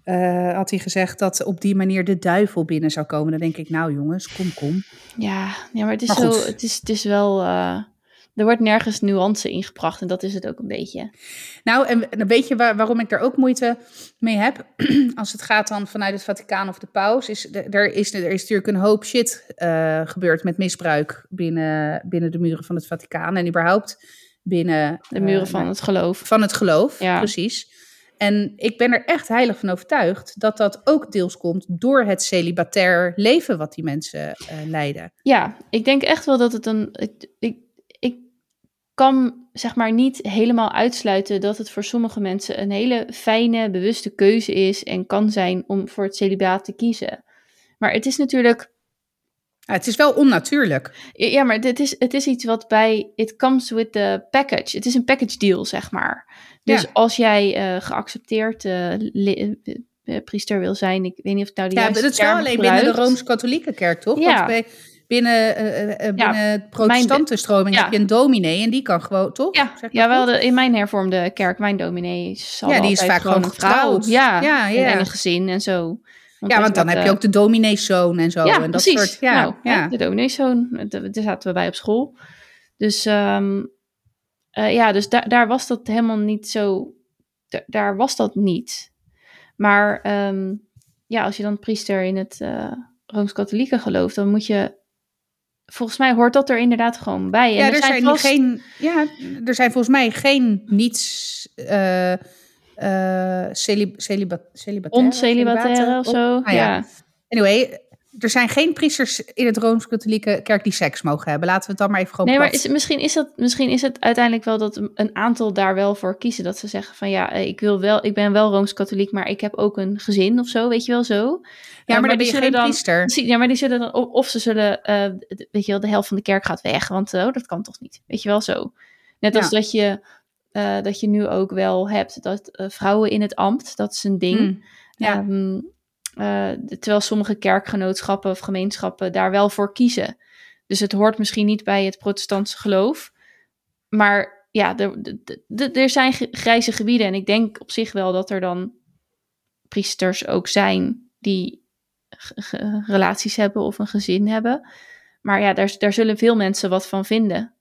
eh, had hij gezegd dat op die manier de duivel binnen zou komen. Dan denk ik, nou jongens, kom, kom. Ja, ja maar het is, Maar zo, het is, het is wel... er wordt nergens nuance ingebracht en dat is het ook een beetje. Nou, en en weet je waar, waarom ik daar ook moeite mee heb? (clears throat) Als het gaat dan vanuit het Vaticaan of de paus, is er, is, er is natuurlijk een hoop shit eh, gebeurd met misbruik binnen, binnen de muren van het Vaticaan en überhaupt binnen De muren eh, van het geloof. van het geloof. Ja. Precies. En ik ben er echt heilig van overtuigd dat dat ook deels komt door het celibatair leven wat die mensen eh, leiden. Ja, ik denk echt wel dat het een. Ik, ik, ik kan zeg maar niet helemaal uitsluiten dat het voor sommige mensen een hele fijne, bewuste keuze is en kan zijn om voor het celibaat te kiezen. Maar het is natuurlijk. Ja, het is wel onnatuurlijk. Ja, maar het is, het is iets wat bij. It comes with the package. Het is een package deal, zeg maar. Dus Ja. als jij eh, geaccepteerd eh, eh, priester wil zijn, ik weet niet of het nou de Ja, juiste dat is wel alleen binnen de. Rooms-Katholieke kerk, toch? Ja. Want bij, binnen, eh, binnen de protestantenstroming ja. heb je een dominee en die kan gewoon, toch? Ja, Zeg ja wel de, in mijn hervormde kerk, mijn dominee zal Ja, die is vaak gewoon getrouwd. Ja, Ja, ja. En, een gezin en zo. Ja, want dan heb je ook de domineeszoon en zo. Ja, en dat precies. soort, ja, nou, ja. de domineeszoon, daar zaten we bij op school. Dus ehm, eh, ja, dus daar daar was dat helemaal niet zo, da- daar was dat niet. Maar ehm, ja, als je dan priester in het Rooms-Katholieke gelooft, dan moet je, volgens mij hoort dat er inderdaad gewoon bij. En Ja, er zijn, vast- geen, ja, er zijn volgens mij geen niets eh eh celib, celibat, celibataire, oncelibataire of zo. Ah, ja. ja. Anyway, er zijn geen priesters in het Rooms-Katholieke kerk die seks mogen hebben. Laten we het dan maar even gewoon Nee, maar is, misschien, is dat, misschien is het uiteindelijk wel dat een aantal daar wel voor kiezen. Dat ze zeggen van ja, eh, ik, wil wel, ik ben wel Rooms-Katholiek, maar ik heb ook een gezin of zo, weet je wel zo. Ja, Eh, maar dan ben je geen dan- priester. Ja, maar die zullen dan, of of ze zullen, eh, weet je wel, de helft van de kerk gaat weg, want oh, dat kan toch niet. Weet je wel zo. Net als Ja. dat je, dat je nu ook wel hebt dat vrouwen in het ambt, dat is een ding. Hmm. Ja. Ehm, eh, terwijl sommige kerkgenootschappen of gemeenschappen daar wel voor kiezen. Dus het hoort misschien niet bij het protestantse geloof. Maar ja, er, er zijn grijze gebieden. En ik denk op zich wel dat er dan priesters ook zijn die relaties hebben of een gezin hebben. Maar ja, daar, daar zullen veel mensen wat van vinden.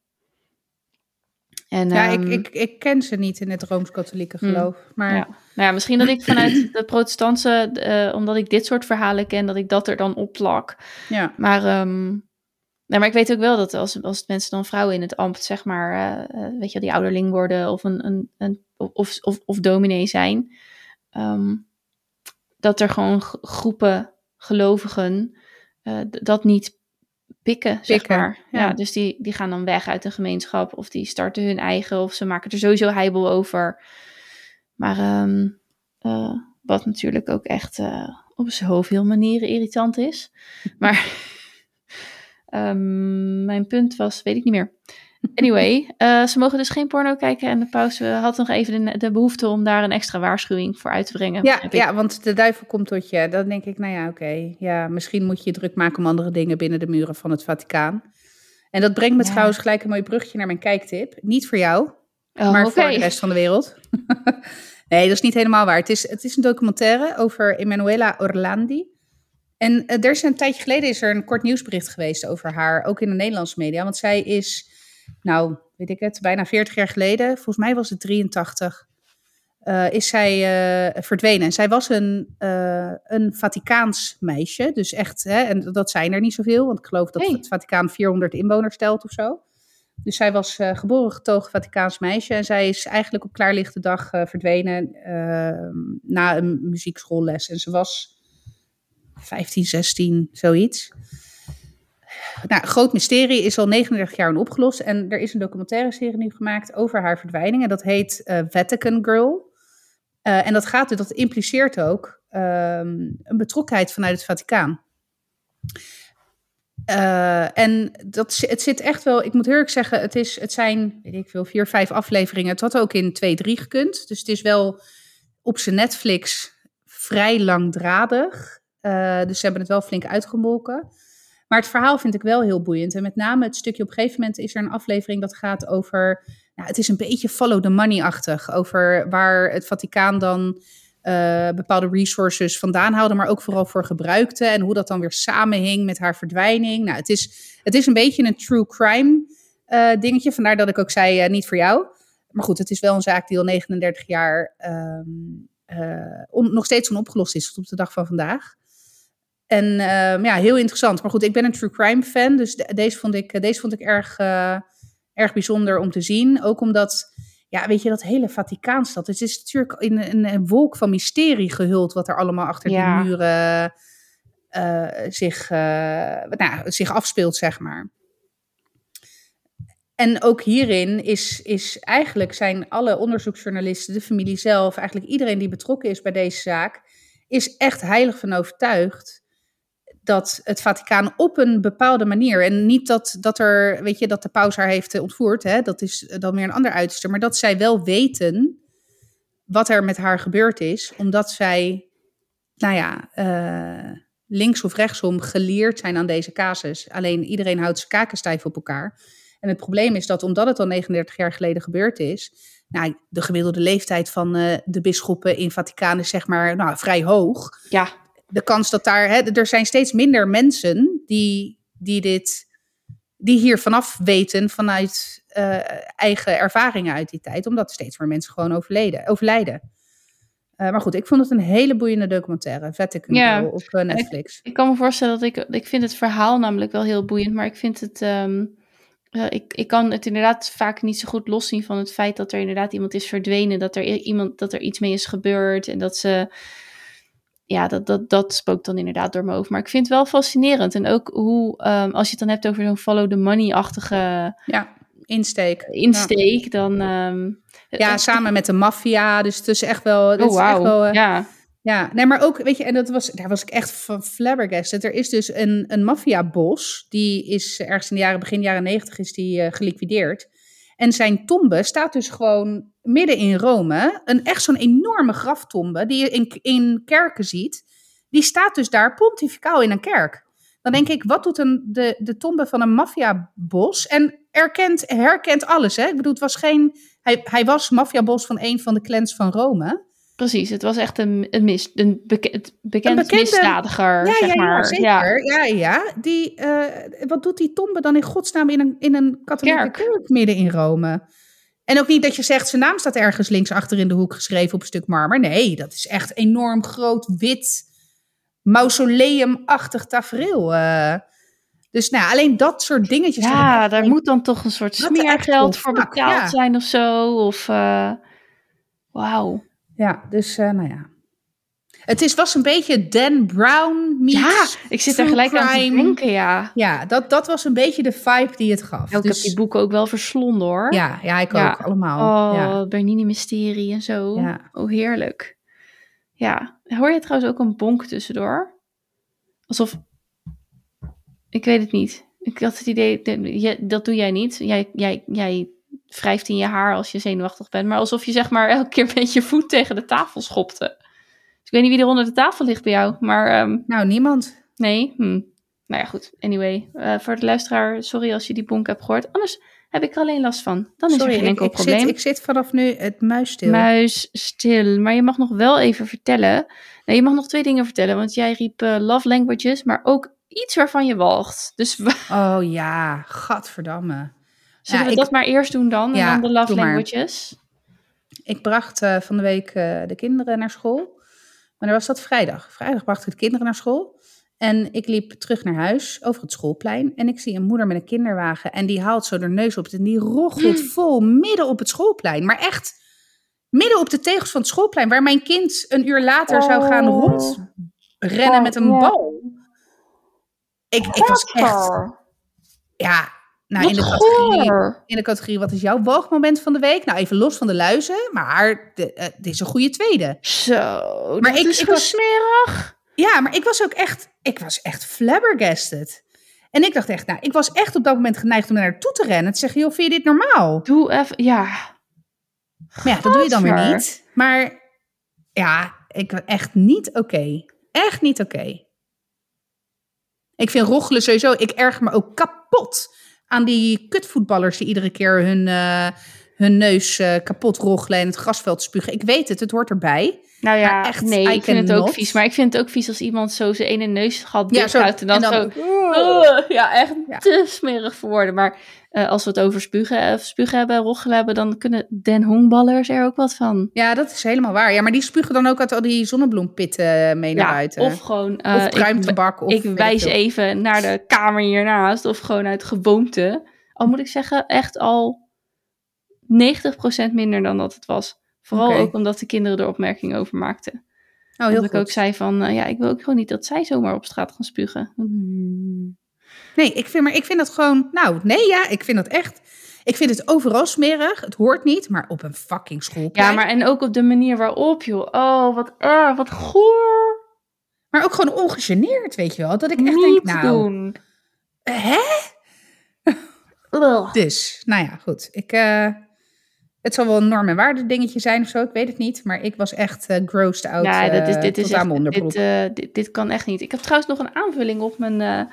En, Ja, ehm, ik, ik, ik ken ze niet in het Rooms-Katholieke Hmm. geloof. Maar Ja. Nou ja, misschien dat ik (clears throat) vanuit de protestantse, eh, omdat ik dit soort verhalen ken, dat ik dat er dan opplak. ja. Maar, nee, maar ik weet ook wel dat als, als mensen dan vrouwen in het ambt, zeg maar, eh, eh, weet je, die ouderling worden of, een, een, een, of, of, of dominee zijn, ehm, dat er gewoon groepen gelovigen dat niet pikken, zeg Pikken, maar. Ja. ja. dus die, die gaan dan weg uit de gemeenschap of die starten hun eigen of ze maken er sowieso heibel over. Maar ehm, eh, wat natuurlijk ook echt eh, op zoveel manieren irritant is. (laughs) Maar (laughs) ehm, mijn punt was, weet ik niet meer. Anyway, eh, ze mogen dus geen porno kijken en de pauze had nog even de, de behoefte om daar een extra waarschuwing voor uit te brengen. Ja, ik- ja, want de duivel komt tot je. Dan denk ik, nou ja, oké. Ja, misschien moet je je druk maken om andere dingen binnen de muren van het Vaticaan. En dat brengt me Ja. trouwens gelijk een mooi brugje naar mijn kijktip. Niet voor jou, Oh, maar voor de rest van de wereld. (laughs) nee, dat is niet helemaal waar. Het is, het is een documentaire over Emanuela Orlandi. En eh, er is een tijdje geleden is er een kort nieuwsbericht geweest over haar, ook in de Nederlandse media. Want zij is, nou, weet ik het, bijna 40 jaar geleden, volgens mij was het 83, eh, is zij eh, verdwenen. En zij was een, eh, een Vaticaans meisje, dus echt, hè, en dat zijn er niet zoveel, want ik geloof dat Hey. het Vaticaan 400 inwoners telt of zo. Dus zij was geboren getogen Vaticaans meisje en zij is eigenlijk op klaarlichte dag verdwenen eh, na een muziekschoolles. En ze was 15, 16, zoiets. Nou, groot mysterie is al 39 jaar onopgelost. En er is een documentaire serie nu gemaakt over haar verdwijning. En dat heet eh, Vatican Girl. Eh, en dat gaat dus, dat impliceert ook ehm, een betrokkenheid vanuit het Vaticaan. Eh, en dat, het zit echt wel, ik moet erg zeggen, het, is, het zijn, weet ik veel, vier, vijf afleveringen. Het had ook in twee, drie gekund. Dus het is wel op zijn Netflix vrij langdradig. Dus ze hebben het wel flink uitgemolken. Maar het verhaal vind ik wel heel boeiend. En met name het stukje op een gegeven moment is er een aflevering dat gaat over. Nou, het is een beetje follow the money-achtig. Over waar het Vaticaan dan eh, bepaalde resources vandaan haalde, maar ook vooral voor gebruikte. En hoe dat dan weer samenhing met haar verdwijning. Nou, het is, het is een beetje een true crime uh, dingetje. Vandaar dat ik ook zei, niet voor jou. Maar goed, het is wel een zaak die al 39 jaar ehm, nog steeds onopgelost is tot op de dag van vandaag. En ehm, ja, heel interessant. Maar goed, ik ben een true crime fan, dus deze vond ik, deze vond ik erg, erg bijzonder om te zien. Ook omdat ja, weet je, dat hele Vaticaanstad. Het is natuurlijk in een, een, wolk van mysterie gehuld wat er allemaal achter ja. die muren uh, zich, uh, nou, zich afspeelt, zeg maar. En ook hierin is, is eigenlijk zijn alle onderzoeksjournalisten, de familie zelf, eigenlijk iedereen die betrokken is bij deze zaak, is echt heilig van overtuigd dat het Vaticaan op een bepaalde manier, en niet dat, dat, er, weet je, dat de paus haar heeft ontvoerd, hè, dat is dan meer een ander uiterste, maar dat zij wel weten wat er met haar gebeurd is, omdat zij, nou ja, uh, links of rechtsom geleerd zijn aan deze casus. Alleen iedereen houdt zijn kaken stijf op elkaar. En het probleem is dat omdat het al 39 jaar geleden gebeurd is, nou, de gemiddelde leeftijd van de bisschoppen in Vaticaan is zeg maar nou, vrij hoog. Ja de kans dat daar, hè, er zijn steeds minder mensen die, die dit, die hier vanaf weten vanuit uh, eigen ervaringen uit die tijd, omdat steeds meer mensen gewoon overleden, overlijden. Uh, maar goed, ik vond het een hele boeiende documentaire, Vatican ja, op uh, Netflix. Ik, ik, kan me voorstellen dat ik, ik vind het verhaal namelijk wel heel boeiend, maar ik vind het, um, ik, ik kan het inderdaad vaak niet zo goed loszien van het feit dat er inderdaad iemand is verdwenen, dat er iemand, dat er iets mee is gebeurd en dat ze ja, dat, dat, dat spookt dan inderdaad door mijn hoofd. Maar ik vind het wel fascinerend. En ook hoe, um, als je het dan hebt over zo'n follow the money-achtige... Ja, insteek. Insteek, ja. dan... Um, ja, samen met de maffia. Dus het is echt wel... Oh, wel uh, ja. Ja, nee, maar ook, weet je, en dat was, daar was ik echt van flabbergasted. Er is dus een, een maffiabos, die is ergens in de jaren, begin jaren negentig is die uh, geliquideerd. En zijn tombe staat dus gewoon midden in Rome. Een, echt zo'n enorme graftombe die je in, in kerken ziet. Die staat dus daar pontificaal in een kerk. Dan denk ik, wat doet een, de, de tombe van een maffiabos? En erkent, herkent alles. Hè? Ik bedoel, het was geen. Hij, hij was maffiabos van een van de clans van Rome. Precies, het was echt een, een, mis, een, beke, bekend bekende, misdadiger, ja, zeg ja, maar. Ja, zeker. Ja, ja. Die, uh, wat doet die tombe dan in godsnaam in een, in een katholieke kerk. kerk midden in Rome? En ook niet dat je zegt, zijn naam staat ergens links achter in de hoek geschreven op een stuk marmer. Nee, dat is echt enorm groot, wit, mausoleumachtig tafereel. Uh, dus nou, alleen dat soort dingetjes. Ja, daar moet dan toch een soort smeergeld voor betaald zijn of zo. Of, uh, wauw. Ja, dus uh, nou ja. Het is, was een beetje Dan Brown meets Ja, ik zit er gelijk crime. aan te denken, ja. Ja, dat, dat was een beetje de vibe die het gaf. Ja, ik dus, heb die boeken ook wel verslonden, hoor. Ja, ja ik ja. ook, allemaal. Oh, ja. Bernini Mysterie en zo. Ja. Oh, heerlijk. Ja, hoor je trouwens ook een bonk tussendoor? Alsof... Ik weet het niet. Ik had het idee, dat doe jij niet. Jij, jij, jij wrijft in je haar als je zenuwachtig bent. Maar alsof je zeg maar elke keer met je voet tegen de tafel schopte. Dus ik weet niet wie er onder de tafel ligt bij jou. Maar, um, nou, niemand. Nee? Hm. Nou ja, goed. Anyway, uh, voor de luisteraar, sorry als je die bonk hebt gehoord. Anders heb ik er alleen last van. Dan is sorry, er geen enkel ik, ik probleem. Zit, ik zit vanaf nu het muis stil. Muis stil. Maar je mag nog wel even vertellen. Nee, je mag nog twee dingen vertellen. Want jij riep uh, love languages, maar ook iets waarvan je walgt. Dus oh ja, gadverdamme. Zullen ja, we ik, dat maar eerst doen dan? Ja, en dan de love languages? Ik bracht uh, van de week uh, de kinderen naar school. Maar dan was dat vrijdag. Vrijdag bracht ik de kinderen naar school. En ik liep terug naar huis over het schoolplein. En ik zie een moeder met een kinderwagen. En die haalt zo haar neus op. En die roggelt mm. vol midden op het schoolplein. Maar echt midden op de tegels van het schoolplein. Waar mijn kind een uur later oh. zou gaan rondrennen oh, met een bal. Ik, ik was echt... Ja, nou, in de, categorie, in de categorie, wat is jouw boogmoment van de week? Nou, even los van de luizen, maar de, uh, dit is een goede tweede. Zo, maar ik, is ik was smerig. Ja, maar ik was ook echt, ik was echt flabbergasted. En ik dacht echt, nou, ik was echt op dat moment geneigd om naar naartoe te rennen. Te zeggen, joh, vind je dit normaal? Doe even, ja. Maar ja, dat doe je dan weer niet. Maar ja, ik echt niet oké. Okay. Echt niet oké. Okay. Ik vind rochelen sowieso, ik erger me ook kapot aan die kutvoetballers die iedere keer hun, uh, hun neus uh, kapot roggelen en het grasveld spugen. Ik weet het, het hoort erbij. Nou ja, Maar echt, nee, I ik vind het ook vies. Maar ik vind het ook vies als iemand zo zijn ene neus gaat Ja, dicht houdt en dan, En dan- zo... Oh, ja, echt Ja. te smerig voor woorden. Maar eh, als we het over spugen, eh, spugen hebben, rochelen hebben, dan kunnen den hongballers er ook wat van. Ja, dat is helemaal waar. Ja, maar die spugen dan ook uit al die zonnebloempitten mee naar ja, buiten. of gewoon... eh, Of ik- pruimtabak. Of ik wijs even naar de kamer hiernaast. Of gewoon uit gewoonte. Al moet ik zeggen, echt al 90% minder dan dat het was. Vooral ook omdat de kinderen er opmerkingen over maakten. Oh, heel dat ik ook zei van, eh, ja, ik wil ook gewoon niet dat zij zomaar op straat gaan spugen. Nee, ik vind, maar ik vind dat gewoon... Nou, nee, ja, ik vind dat echt... Ik vind het overal smerig. Het hoort niet, maar op een fucking schoolplein. Ja, maar en ook op de manier waarop, joh. Oh, wat erg, wat goor. Maar ook gewoon ongegeneerd, weet je wel. Dat ik echt niet denk, nou... doen. Hè? (laughs) Dus, nou ja, goed. Ik, eh, het zal wel een norm- en waarde dingetje zijn of zo, ik weet het niet. Maar ik was echt eh grossed out Ja, dit is, eh, dit is echt, onderbroek. dit, dit, dit kan echt niet. Ik heb trouwens nog een aanvulling op mijn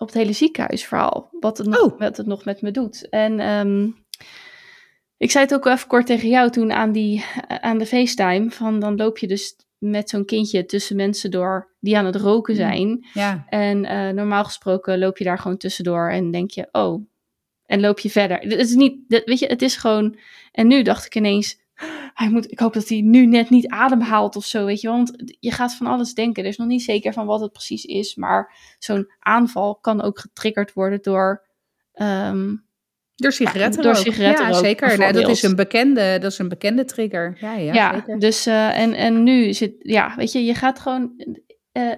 op het hele ziekenhuisverhaal. Wat het nog, Oh. wat het nog met me doet. En ehm, ik zei het ook wel even kort tegen jou toen aan, die, eh, aan de FaceTime. Van dan loop je dus met zo'n kindje tussen mensen door die aan het roken Mm. zijn. Ja, En eh, normaal gesproken loop je daar gewoon tussendoor en denk je, oh. En loop je verder. Het is niet, weet je, het is gewoon. En nu dacht ik ineens, hij moet, ik hoop dat hij nu net niet ademhaalt of zo, weet je. Want je gaat van alles denken. Er is nog niet zeker van wat het precies is. Maar zo'n aanval kan ook getriggerd worden door. ehm, door sigaretten door ook. sigarettenrook, Ja, zeker. Nee, dat, is een bekende, dat is een bekende trigger. Ja, ja, Ja, zeker. dus eh, en, en nu zit, ja, weet je, je gaat gewoon. eh,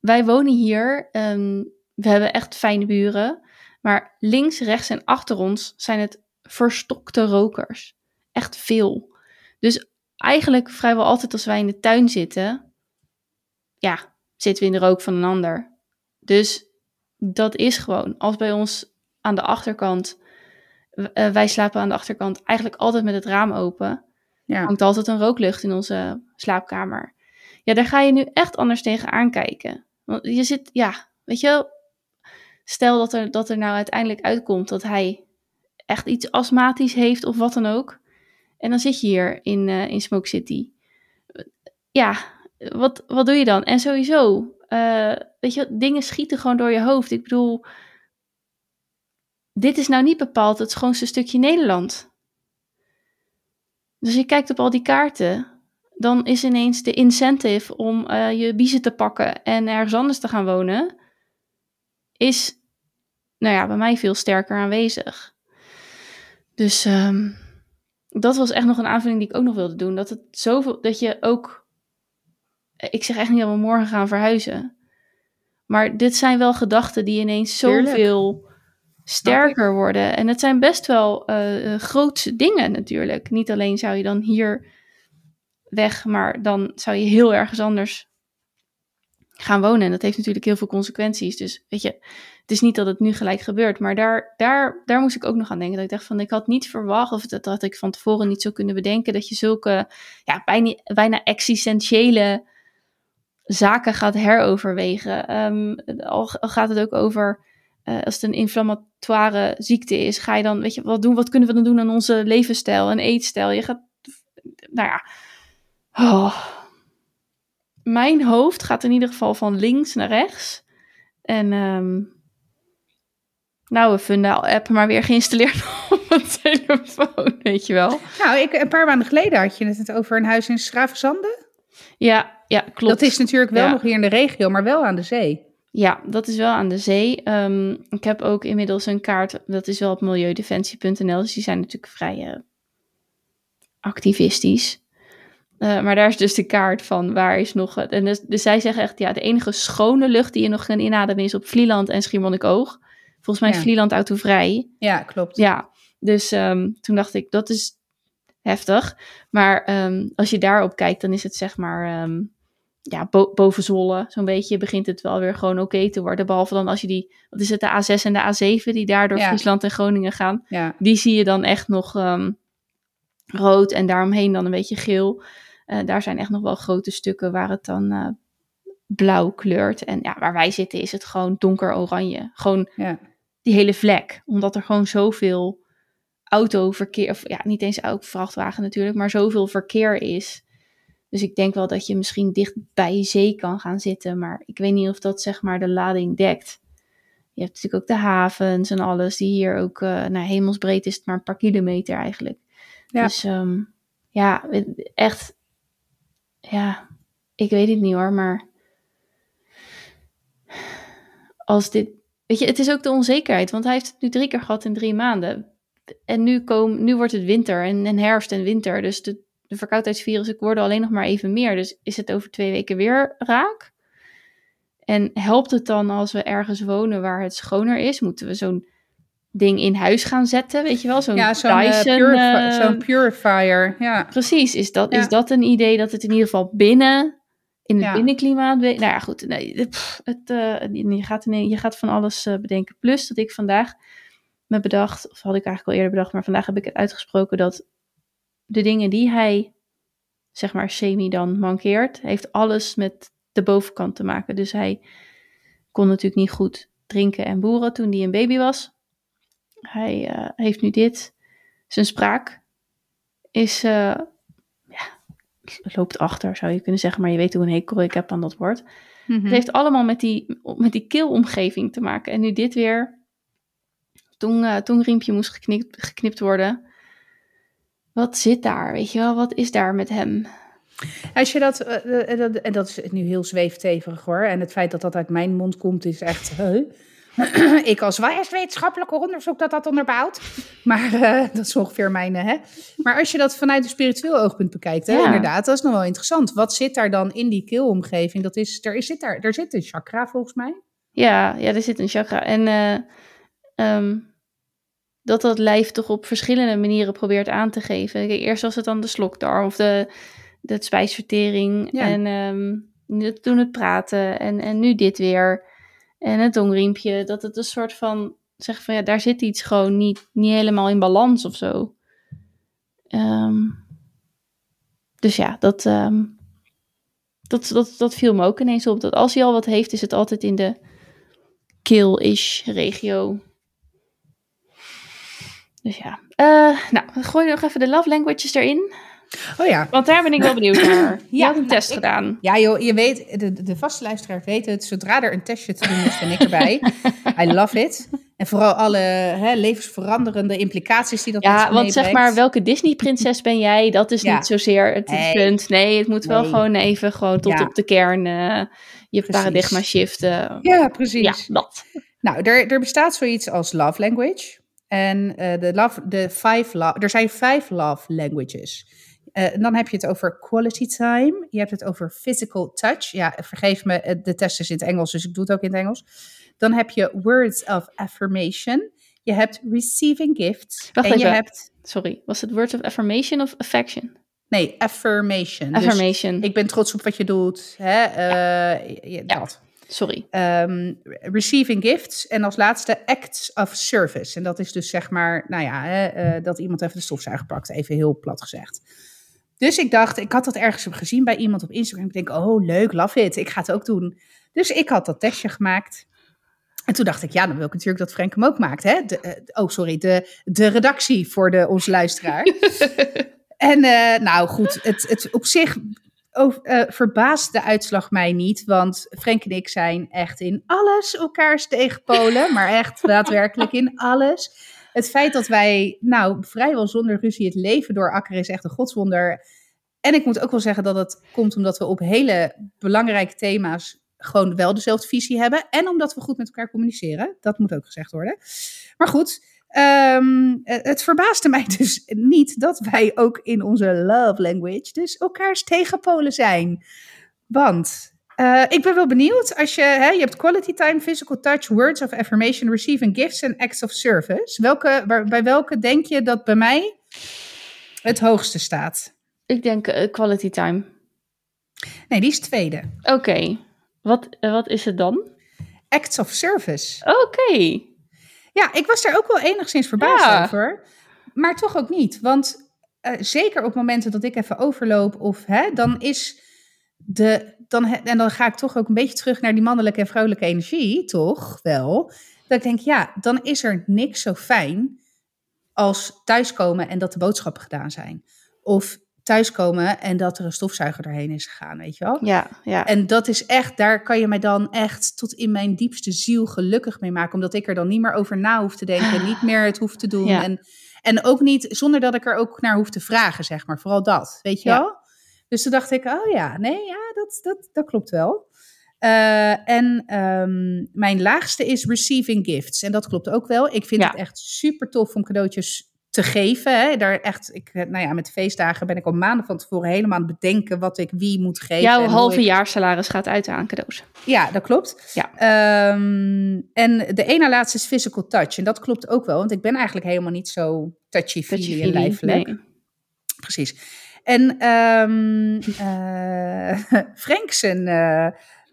wij wonen hier, ehm, we hebben echt fijne buren, maar links, rechts en achter ons zijn het verstokte rokers. Echt veel. Dus eigenlijk vrijwel altijd als wij in de tuin zitten, ja, zitten we in de rook van een ander. Dus dat is gewoon, als bij ons aan de achterkant, eh, wij slapen aan de achterkant eigenlijk altijd met het raam open Ja. hangt altijd een rooklucht in onze slaapkamer. Ja, daar ga je nu echt anders tegen aankijken. Want je zit, ja, weet je wel, stel dat er, dat er nou uiteindelijk uitkomt dat hij echt iets astmatisch heeft of wat dan ook. En dan zit je hier in, eh, in Smoke City. Ja, wat, wat doe je dan? En sowieso, eh, weet je, dingen schieten gewoon door je hoofd. Ik bedoel, dit is nou niet bepaald het schoonste stukje Nederland. Dus je kijkt op al die kaarten, dan is ineens de incentive om eh, je biezen te pakken en ergens anders te gaan wonen, is, nou ja, bij mij veel sterker aanwezig. Dus ehm, dat was echt nog een aanvulling die ik ook nog wilde doen. Dat het zoveel, dat je ook, ik zeg echt niet dat we morgen gaan verhuizen. Maar dit zijn wel gedachten die ineens zoveel sterker worden. En het zijn best wel eh, grootse dingen natuurlijk. Niet alleen zou je dan hier weg, maar dan zou je heel ergens anders gaan wonen. En dat heeft natuurlijk heel veel consequenties. Dus weet je, het is niet dat het nu gelijk gebeurt. Maar daar, daar, daar moest ik ook nog aan denken. Dat ik dacht van, ik had niet verwacht, of dat had ik van tevoren niet zo kunnen bedenken, dat je zulke ja, bijna, bijna existentiële zaken gaat heroverwegen. Ehm, al, gaat het ook over eh, als het een inflammatoire ziekte is, ga je dan, weet je, wat doen? Wat kunnen we dan doen aan onze levensstijl en eetstijl? Je gaat, nou ja, oh. Mijn hoofd gaat in ieder geval van links naar rechts. En ehm, nou, we Fundaal app maar weer geïnstalleerd (laughs) op mijn telefoon, weet je wel. Nou, ik, een paar maanden geleden had je het over een huis in Schravenzande. Ja, ja, klopt. Dat is natuurlijk wel Ja. nog hier in de regio, maar wel aan de zee. Ja, dat is wel aan de zee. Ehm, ik heb ook inmiddels een kaart, dat is wel op milieudefensie.nl, dus die zijn natuurlijk vrij eh, activistisch. Eh, maar daar is dus de kaart van waar is nog... het- En dus, dus zij zeggen echt, ja, de enige schone lucht die je nog kan inademen is op Vlieland en Schiermonnikoog. Volgens mij is Ja. Vlieland autovrij. Ja, klopt. Ja, dus ehm, toen dacht ik, dat is heftig. Maar ehm, als je daarop kijkt, dan is het zeg maar, ehm, ja, bo- boven Zwolle, zo'n beetje, begint het wel weer gewoon oké te worden. Behalve dan als je die, wat is het, de A6 en de A7, die daar door Ja. Friesland en Groningen gaan. Ja. Die zie je dan echt nog rood en daaromheen dan een beetje geel. Eh, daar zijn echt nog wel grote stukken waar het dan eh, blauw kleurt. En ja, waar wij zitten is het gewoon donker oranje. Gewoon ja. die hele vlek. Omdat er gewoon zoveel autoverkeer, of ja, niet eens ook vrachtwagen natuurlijk, maar zoveel verkeer is. Dus ik denk wel dat je misschien dicht bij zee kan gaan zitten. Maar ik weet niet of dat zeg maar de lading dekt. Je hebt natuurlijk ook de havens en alles. Die hier ook, uh, nou hemelsbreed is het maar een paar kilometer eigenlijk. Ja. Dus um, ja, echt. Ja, ik weet het niet hoor. Maar als dit. Weet je, het is ook de onzekerheid. Want hij heeft het nu drie keer gehad in drie maanden. En nu, kom, nu wordt het winter en, herfst en winter. Dus de, de verkoudheidsvirussen worden alleen nog maar even meer. Dus is het over twee weken weer raak? En helpt het dan als we ergens wonen waar het schoner is? Moeten we zo'n ding in huis gaan zetten? Weet je wel? Zo'n ja, zo'n Dyson, purifi uh, zo purifier. Ja. Precies. Is dat, Ja. is dat een idee dat het in ieder geval binnen, in het Ja. binnenklimaat... Nou ja, goed. Nee, pff, het, eh, je, gaat, in- je gaat van alles eh, bedenken. Plus dat ik vandaag me bedacht, of had ik eigenlijk al eerder bedacht, maar vandaag heb ik het uitgesproken dat de dingen die hij, zeg maar, semi dan mankeert, heeft alles met de bovenkant te maken. Dus hij kon natuurlijk niet goed drinken en boeren toen hij een baby was. Hij eh, heeft nu dit. Zijn spraak is, eh, ja, loopt achter zou je kunnen zeggen, maar je weet hoe een hekel ik heb aan dat woord. Mhm. Het heeft allemaal met die, met die keelomgeving te maken. En nu dit weer. Tong, eh, tongriempje moest geknipt, geknipt worden. Wat zit daar? Weet je wel, wat is daar met hem? Als je dat, dat, en dat is nu heel zweefteverig hoor. En het feit dat dat uit mijn mond komt is echt. (clears throat) ik als is wetenschappelijk onderzoek dat dat onderbouwt. Maar eh, (laughs) dat is ongeveer mijn. eh, Hè? Maar als je dat vanuit een spiritueel oogpunt bekijkt, hè, Ja. inderdaad, dat is nog wel interessant. Wat zit daar dan in die keelomgeving? Dat is, er, is, zit daar, er zit een chakra volgens mij. Ja, ja, er zit een chakra. En eh, ehm, dat dat lijf toch op verschillende manieren probeert aan te geven. Kijk, eerst was het dan de slokdarm of de, de spijsvertering. Ja. En ehm, nu- toen het praten. En, en nu dit weer. En het tongriempje. Dat het een soort van... Zeg van ja, daar zit iets gewoon niet, niet helemaal in balans of zo. Ehm, dus ja, dat, ehm, dat, dat, dat viel me ook ineens op. Dat als hij al wat heeft, is het altijd in de kill-ish regio. Dus ja. Eh, nou, gooi nog even de love languages erin. Oh ja. Want daar ben ik wel benieuwd naar. (clears throat) Je Ja, had een nou, test ik- gedaan. Ja, joh, je weet, de, de vaste luisteraar weet het. Zodra er een testje te doen is, ben ik erbij. (laughs) I love it. En vooral alle hè, levensveranderende implicaties die dat Ja, want zeg maar, welke Disney-prinses ben jij? Dat is Ja. niet zozeer het punt. Nee, het moet wel Nee. gewoon even gewoon tot Ja. op de kern eh, je Precies. paradigma shiften. Ja, precies. Ja, dat. Nou, er, er bestaat zoiets als love language. En eh, de love, de five love, er zijn vijf love languages. Eh, dan heb je het over quality time. Je hebt het over physical touch. Ja, vergeef me, eh, de test is in het Engels, dus ik doe het ook in het Engels. Dan heb je words of affirmation. Je hebt receiving gifts. Wacht en je even. hebt, Sorry, was het words of affirmation of affection? nee, affirmation. Dus Affirmation. ik ben trots op wat je doet. Hè? eh, ja, Ja. dat. Sorry. Ehm, receiving gifts. En als laatste acts of service. En dat is dus zeg maar, nou ja, hè, eh, dat iemand even de stofzuiger pakt. Even heel plat gezegd. Dus ik dacht, ik had dat ergens gezien bij iemand op Instagram. Ik denk, oh leuk, love it. Ik ga het ook doen. Dus ik had dat testje gemaakt. En toen dacht ik, ja, dan wil ik natuurlijk dat Frank hem ook maakt. Hè? De, eh, oh, sorry, de, de redactie voor de, onze luisteraar. (laughs) en eh, nou goed, het, het op zich eh, verbaast de uitslag mij niet. Want Frank en ik zijn echt in alles elkaars tegenpolen. maar echt daadwerkelijk in alles. Het feit dat wij nou vrijwel zonder ruzie het leven doorakkeren is echt een godswonder. En ik moet ook wel zeggen dat het komt omdat we op hele belangrijke thema's gewoon wel dezelfde visie hebben. En omdat we goed met elkaar communiceren. Dat moet ook gezegd worden. Maar goed, ehm, het het verbaasde mij (laughs) dus niet dat wij ook in onze love language dus elkaars tegenpolen zijn. Want eh, ik ben wel benieuwd als je, hè, je hebt quality time, physical touch, words of affirmation, receiving gifts en acts of service. Welke, waar- bij welke denk je dat bij mij het hoogste staat? Ik denk eh, quality time. Nee, die is tweede. Oké. Wat, eh, wat is het dan? Acts of service. Oké. Ja, ik was daar ook wel enigszins verbaasd Ja. over. Maar toch ook niet. Want zeker op momenten dat ik even overloop, of hè, dan is de. Dan, en dan ga ik toch ook een beetje terug naar die mannelijke en vrouwelijke energie, toch wel. Dat ik denk, ja, dan is er niks zo fijn als thuiskomen en dat de boodschappen gedaan zijn. Of thuiskomen en dat er een stofzuiger doorheen is gegaan, weet je wel. Ja, ja. En dat is echt, daar kan je mij dan echt tot in mijn diepste ziel gelukkig mee maken. Omdat ik er dan niet meer over na hoef te denken, niet meer het hoef te (gasps) doen. Ja. En, en ook niet, zonder dat ik er ook naar hoef te vragen, zeg maar. Vooral dat, weet je Ja. wel. Dus toen dacht ik, oh ja, nee, ja, dat, dat, dat klopt wel. Eh, en ehm, mijn laagste is receiving gifts. En dat klopt ook wel. Ik vind Ja. het echt super tof om cadeautjes te geven. Hè. Daar echt, ik, eh, nou ja, met feestdagen ben ik al maanden van tevoren helemaal aan het bedenken wat ik wie moet geven. Jouw en halve ik- jaarsalaris gaat uit aan cadeaus. Ja, dat klopt. Ja. Ehm, en de ene laatste is physical touch. En dat klopt ook wel, want ik ben eigenlijk helemaal niet zo touchy-feely en Touchy-feely, lijfelijk. nee. Precies. En ehm eh (laughs) Frank zijn eh,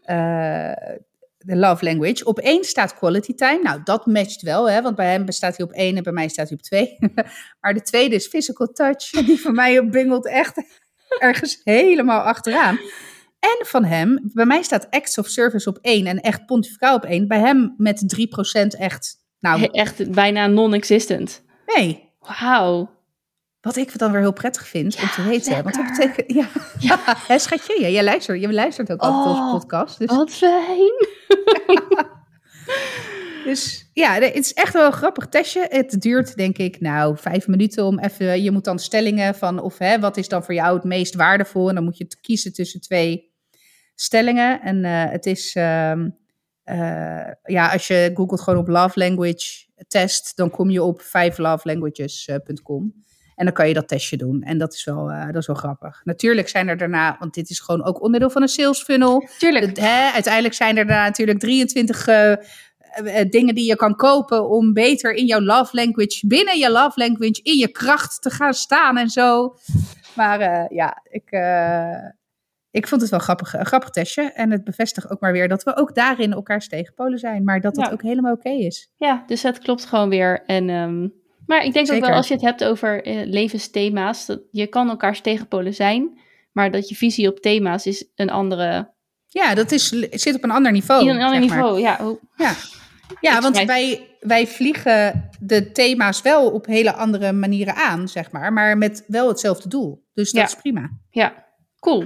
eh, de love language. Op één staat quality time. Nou, dat matcht wel, hè, want bij hem staat hij op één en bij mij staat hij op twee. (laughs) maar de tweede is physical touch. (laughs) Die van mij bungelt echt ergens helemaal achteraan. En van hem, bij mij staat acts of service op één en echt pontificaal op één. Bij hem met 3% echt, nou, Echt bijna non-existent. nee. Wauw. Wat ik dan weer heel prettig vind om te weten. Want dat betekent, ja, (laughs) ja. schatje, ja, jij, luistert, jij luistert ook altijd Oh, onze podcast. Dus, Wat fijn. (laughs) dus ja, het is echt wel een grappig testje. Het duurt denk ik nou vijf minuten om even, je moet dan stellingen van of hè, wat is dan voor jou het meest waardevol. En dan moet je kiezen tussen twee stellingen. En eh, het is, ehm, eh, ja, als je googelt gewoon op love language test, dan kom je op 5lovelanguages.com. En dan kan je dat testje doen. En dat is, wel, eh, dat is wel grappig. Natuurlijk zijn er daarna, want dit is gewoon ook onderdeel van een sales funnel. Tuurlijk. Hè, uiteindelijk zijn er daarna natuurlijk 23 eh, eh, dingen die je kan kopen om beter in jouw love language, binnen je love language, in je kracht te gaan staan en zo. Maar ja, ik, ik vond het wel grappig, een grappig testje. En het bevestigt ook maar weer dat we ook daarin elkaars tegenpolen zijn. Maar dat dat Ja. ook helemaal oké is. Ja, dus het klopt gewoon weer. En, ehm, maar ik denk ook wel als je het hebt over eh, levensthema's, dat je kan elkaars tegenpolen zijn, maar dat je visie op thema's is een andere, Ja, dat is, het zit op een ander niveau. een ander maar. niveau. Ja, hoe- Ja, ja want wij, wij vliegen de thema's wel op hele andere manieren aan, zeg maar. Maar met wel hetzelfde doel. Dus dat Ja. is prima. ja, cool.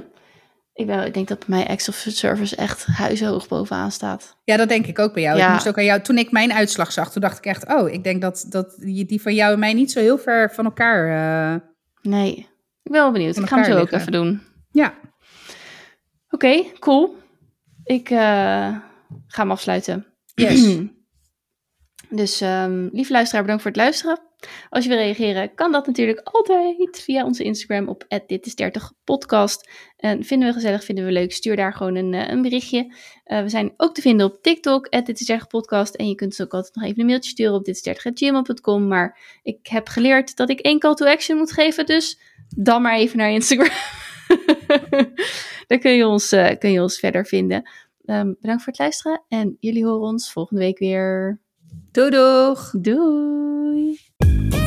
Ik, ben, ik denk dat bij mij of Service echt huizenhoog bovenaan staat. Ja, dat denk ik ook bij jou. Ja. Ik moest ook aan jou. Toen ik mijn uitslag zag, toen dacht ik echt, oh, ik denk dat, dat die, van jou en mij niet zo heel ver van elkaar. eh, Nee, ik ben wel benieuwd. Ik ga hem zo ook even doen. ja, Oké, cool. Ik eh, ga hem afsluiten. yes. (clears throat) Dus ehm lieve luisteraar, bedankt voor het luisteren. Als je wil reageren, kan dat natuurlijk altijd via onze Instagram op dit is 30 podcast. En vinden we gezellig, vinden we leuk, stuur daar gewoon een, eh, een berichtje. Eh, we zijn ook te vinden op TikTok, dit is 30 podcast. En je kunt dus ook altijd nog even een mailtje sturen op dit is 30 Maar ik heb geleerd dat ik één call to action moet geven, dus dan maar even naar Instagram. (laughs) daar kun je ons, eh, kun je ons verder vinden. Ehm, bedankt voor het luisteren en jullie horen ons volgende week weer. Doei doeg! Doei!